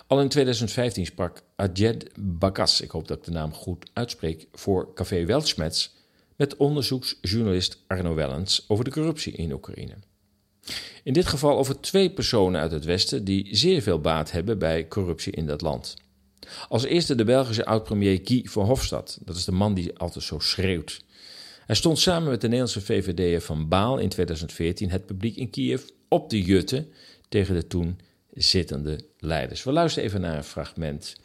Al in 2015 sprak Ajed Bakas, ik hoop dat ik de naam goed uitspreek, voor Café Weltschmerz met onderzoeksjournalist Arno Wellens over de corruptie in Oekraïne. In dit geval over twee personen uit het Westen die zeer veel baat hebben bij corruptie in dat land. Als eerste de Belgische oud-premier Guy Verhofstadt. Dat is de man die altijd zo schreeuwt. Hij stond samen met de Nederlandse VVD'er Van Baal in 2014 het publiek in Kiev op de jutte tegen de toen zittende leiders. We luisteren even naar een fragment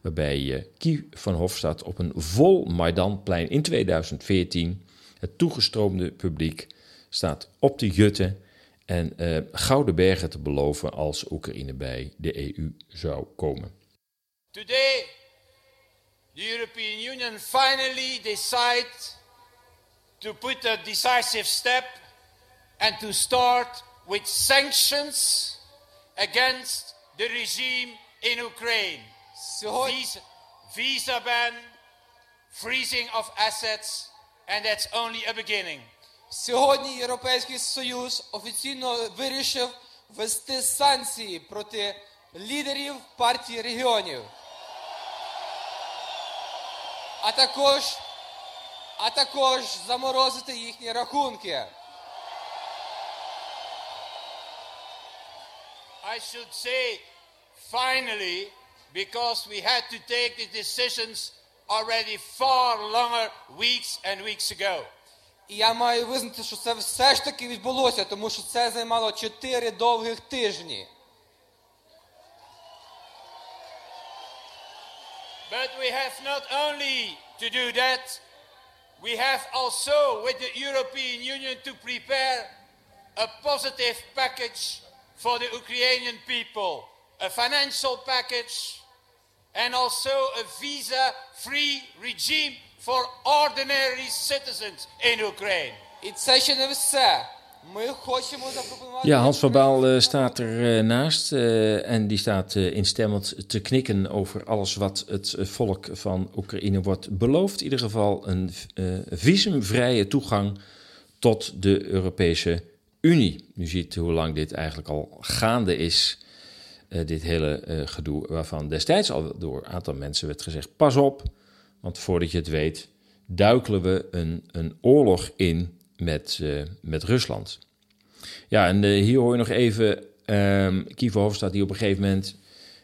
waarbij Guy van Hofstad op een vol Maidanplein in 2014 het toegestroomde publiek staat op de jutte en uh, gouden bergen te beloven als Oekraïne bij de EU zou komen. Today, the European Union finally decide to put a decisive step and to start with sanctions against the regime in Ukraine. Visa, visa ban, freezing of assets, and that's only a beginning. Сьогодні Європейський Союз офіційно вирішив ввести санкції проти лідерів партії регіонів. А також, а також заморозити їхні рахунки. I should say finally because we had to take the decisions already far longer weeks and weeks ago. І я маю визнати, що це все ж таки відбулося, тому що це займало чотири довгих тижні. But we have not only to do that, we have also with the European Union to prepare a positive package for the Ukrainian people, a financial package and also a visa-free regime for ordinary citizens in Ukraine. І це ще не все. Ми хочемо запропонувати... Ja, Hans van Baal uh, staat er uh, naast uh, en die staat instemmend te knikken over alles wat het volk van Oekraïne wordt beloofd. In ieder geval een visumvrije toegang tot de Europese Unie. U ziet hoe lang dit eigenlijk al gaande is, uh, dit hele uh, gedoe, waarvan destijds al door een aantal mensen werd gezegd: pas op, want voordat je het weet, duikelen we een, een oorlog in met, eh, met Rusland. Ja, en eh, hier hoor je nog even um, Kiefer Hofstad die op een gegeven moment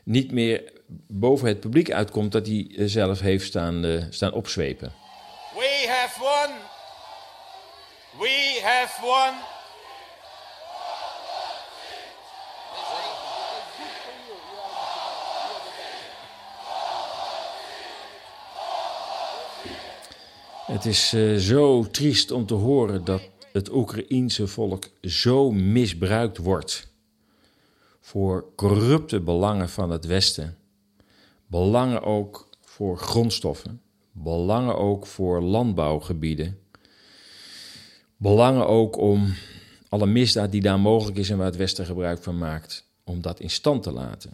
niet meer boven het publiek uitkomt dat hij eh, zelf heeft staan, staan opzwepen. We have won. We have won. Het is uh, zo triest om te horen dat het Oekraïense volk zo misbruikt wordt voor corrupte belangen van het Westen. Belangen ook voor grondstoffen, belangen ook voor landbouwgebieden. Belangen ook om alle misdaad die daar mogelijk is en waar het Westen gebruik van maakt, om dat in stand te laten.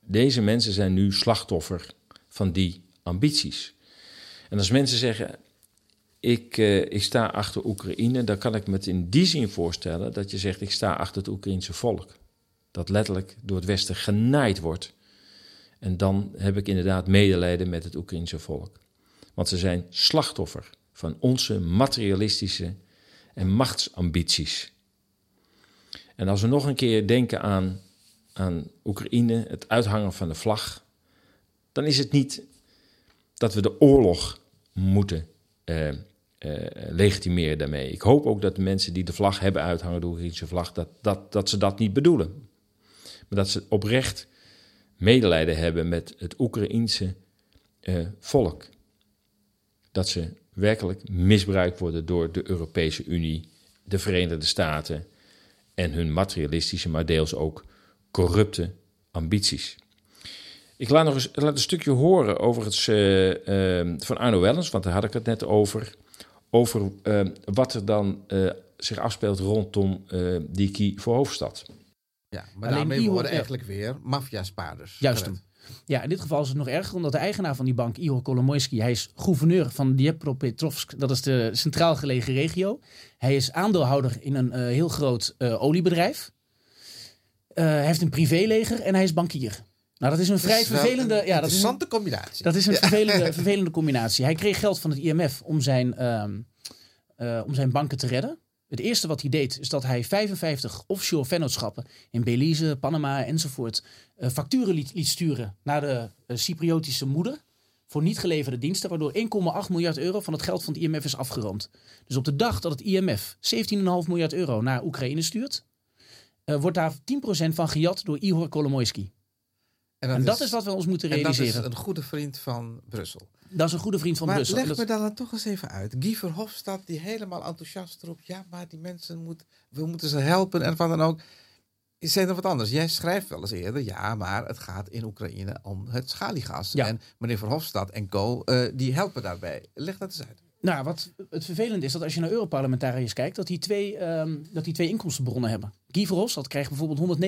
Deze mensen zijn nu slachtoffer van die ambities. En als mensen zeggen, ik, uh, ik sta achter Oekraïne, dan kan ik me het in die zin voorstellen dat je zegt, ik sta achter het Oekraïense volk. Dat letterlijk door het Westen genaaid wordt. En dan heb ik inderdaad medelijden met het Oekraïense volk. Want ze zijn slachtoffer van onze materialistische en machtsambities. En als we nog een keer denken aan, aan Oekraïne, het uithangen van de vlag, dan is het niet dat we de oorlog moeten uh, legitimeren daarmee. Ik hoop ook dat de mensen die de vlag hebben uithangen, de Oekraïnse vlag, dat, dat, dat ze dat niet bedoelen. Maar dat ze oprecht medelijden hebben met het Oekraïense uh, volk. Dat ze werkelijk misbruikt worden door de Europese Unie, de Verenigde Staten en hun materialistische, maar deels ook corrupte ambities. Ik laat nog eens laat een stukje horen over het, uh, uh, van Arno Wellens, want daar had ik het net over. Over uh, wat er dan zich afspeelt rondom die Kie voor Hoofdstad. Ja, maar Alleen daarmee worden eigenlijk weer maffia-spaarders. Juist. Ja, in dit geval is het nog erger, omdat de eigenaar van die bank, Ihor Kolomoisky, hij is gouverneur van Dnepropetrovsk, dat is de centraal gelegen regio. Hij is aandeelhouder in een heel groot oliebedrijf. hij heeft een privéleger en hij is bankier. Nou, dat is een vrij vervelende. Een ja, dat is een, combinatie. Dat is een vervelende, vervelende combinatie. Hij kreeg geld van het IMF om zijn, uh, uh, om zijn banken te redden. Het eerste wat hij deed, is dat hij 55 offshore vennootschappen in Belize, Panama enzovoort uh, facturen liet, liet, sturen naar de Cypriotische moeder voor niet geleverde diensten, waardoor 1,8 miljard euro van het geld van het IMF is afgeroomd. Dus op de dag dat het IMF 17,5 miljard euro naar Oekraïne stuurt, wordt daar 10% van gejat door Ihor Kolomoisky. En dat, en dat is, is, wat we ons moeten realiseren. En dat is een goede vriend van Brussel. Dat is een goede vriend van maar Brussel. leg dat... me dan toch eens even uit. Guy Verhofstadt die helemaal enthousiast erop. Ja, maar die mensen moet, we moeten ze helpen en wat dan ook. Is er wat anders? Jij schrijft wel eens eerder, ja, maar het gaat in Oekraïne om het schaliegas. Ja. En meneer Verhofstadt en co, uh, die helpen daarbij. Leg dat eens uit. Nou, wat het vervelende is dat als je naar Europarlementariërs kijkt, dat die twee, um, dat die twee inkomstenbronnen hebben. Guy Verhofstadt krijgt bijvoorbeeld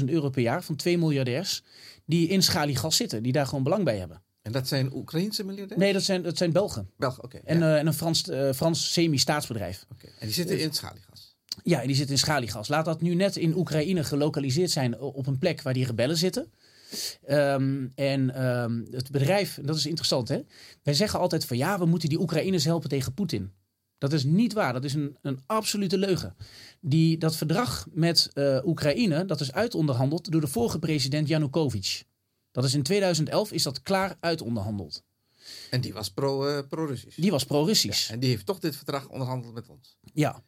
190.000 euro per jaar van twee miljardairs die in schaliegas zitten, die daar gewoon belang bij hebben. En dat zijn Oekraïense miljardairs? Nee, dat zijn, dat zijn Belgen. Belgen, oké. Okay, en, ja. uh, en, een Frans, uh, Frans semi-staatsbedrijf. Oké. Okay. En die zitten in schaliegas? Ja, die zitten in schaliegas. Laat dat nu net in Oekraïne gelokaliseerd zijn op een plek waar die rebellen zitten. Um, en um, het bedrijf, dat is interessant hè. Wij zeggen altijd van ja, we moeten die Oekraïners helpen tegen Poetin. Dat is niet waar. Dat is een, een absolute leugen. Die, dat verdrag met uh, Oekraïne, dat is uitonderhandeld door de vorige president Yanukovych. Dat is in 2011 is dat klaar uitonderhandeld. En die was uh, pro-Russisch? Die was pro-Russisch. Ja, en die heeft toch dit verdrag onderhandeld met ons? Ja.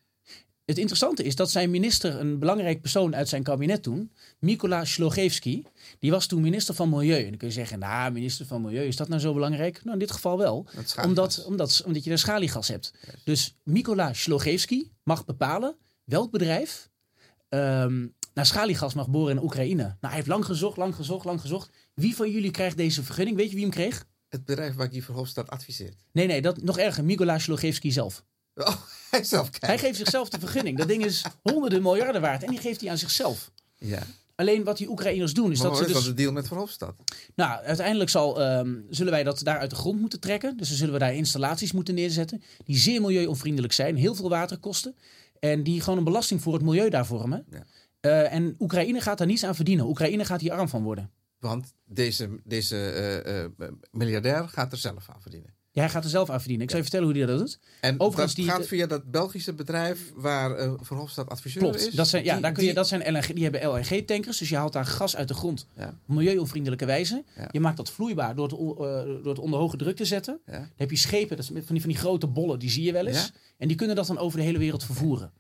Het interessante is dat zijn minister, een belangrijk persoon uit zijn kabinet toen, Mikola Slogevski, die was toen minister van Milieu. En dan kun je zeggen, nou, minister van Milieu, is dat nou zo belangrijk? Nou, in dit geval wel. Omdat, omdat, omdat je daar schaliegas hebt. Yes. Dus Mikola Slogevski mag bepalen welk bedrijf um, naar schaliegas mag boren in Oekraïne. Nou, hij heeft lang gezocht, lang gezocht, lang gezocht. Wie van jullie krijgt deze vergunning? Weet je wie hem kreeg? Het bedrijf waar Guy Verhofstadt adviseert. Nee, nee, dat nog erger. Mikola Slogevski zelf. Oh, hij, geeft zichzelf de vergunning. Dat ding is honderden miljarden waard. En die geeft hij aan zichzelf. Ja. Alleen wat die Oekraïners doen is maar dat ze dus... dus... de deal met Verhofstadt? Nou, uiteindelijk zal, um, zullen wij dat daar uit de grond moeten trekken. Dus dan zullen we daar installaties moeten neerzetten. Die zeer milieuonvriendelijk zijn. Heel veel water kosten. En die gewoon een belasting voor het milieu daar vormen. Ja. Uh, en Oekraïne gaat daar niets aan verdienen. Oekraïne gaat hier arm van worden. Want deze, deze uh, uh, miljardair gaat er zelf aan verdienen. Ja, hij gaat er zelf aan verdienen. Ik zal je vertellen hoe hij dat doet. En Overigens, dat die- gaat via dat Belgische bedrijf waar eh Verhofstadt adviseur Klopt. is? Dat zijn, ja, Die- daar kun je, die- dat zijn LNG, die hebben LNG-tankers, dus je haalt daar gas uit de grond. Ja. Op milieuonvriendelijke wijze. Ja. Je maakt dat vloeibaar door het, eh, door het onder hoge druk te zetten. Ja. Dan heb je schepen, dat is van die, van die grote bollen, die zie je wel eens. En die kunnen dat dan over de hele wereld vervoeren.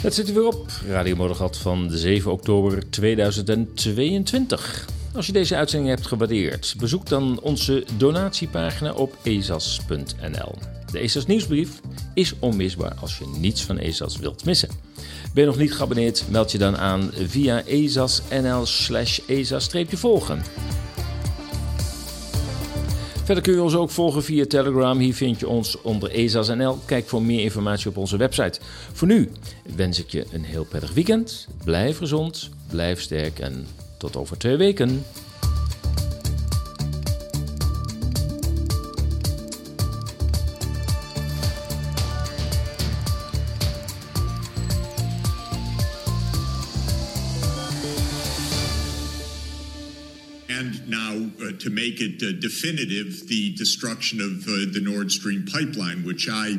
Het zit er weer op. Radio Moddergat van de 7 oktober 2022. Als je deze uitzending hebt gewaardeerd, bezoek dan onze donatiepagina op ezas.nl. De ESAS nieuwsbrief is onmisbaar als je niets van ESAS wilt missen. Ben je nog niet geabonneerd, meld je dan aan via ezas.nl slash esa-volgen. Verder kun je ons ook volgen via Telegram. Hier vind je ons onder ESAS.nl. Kijk voor meer informatie op onze website. Voor nu wens ik je een heel prettig weekend. Blijf gezond, blijf sterk en tot over twee weken. Definitive, the destruction of uh, the Nord Stream pipeline, which I,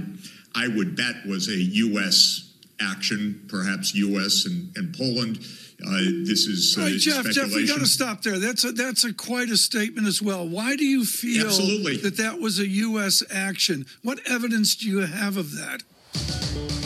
I would bet was a U.S. action, perhaps U.S. and, and Poland. Uh, this is uh, right, Jeff. Jeff, we got to stop there. That's a that's a quite a statement as well. Why do you feel Absolutely. that that was a U.S. action? What evidence do you have of that?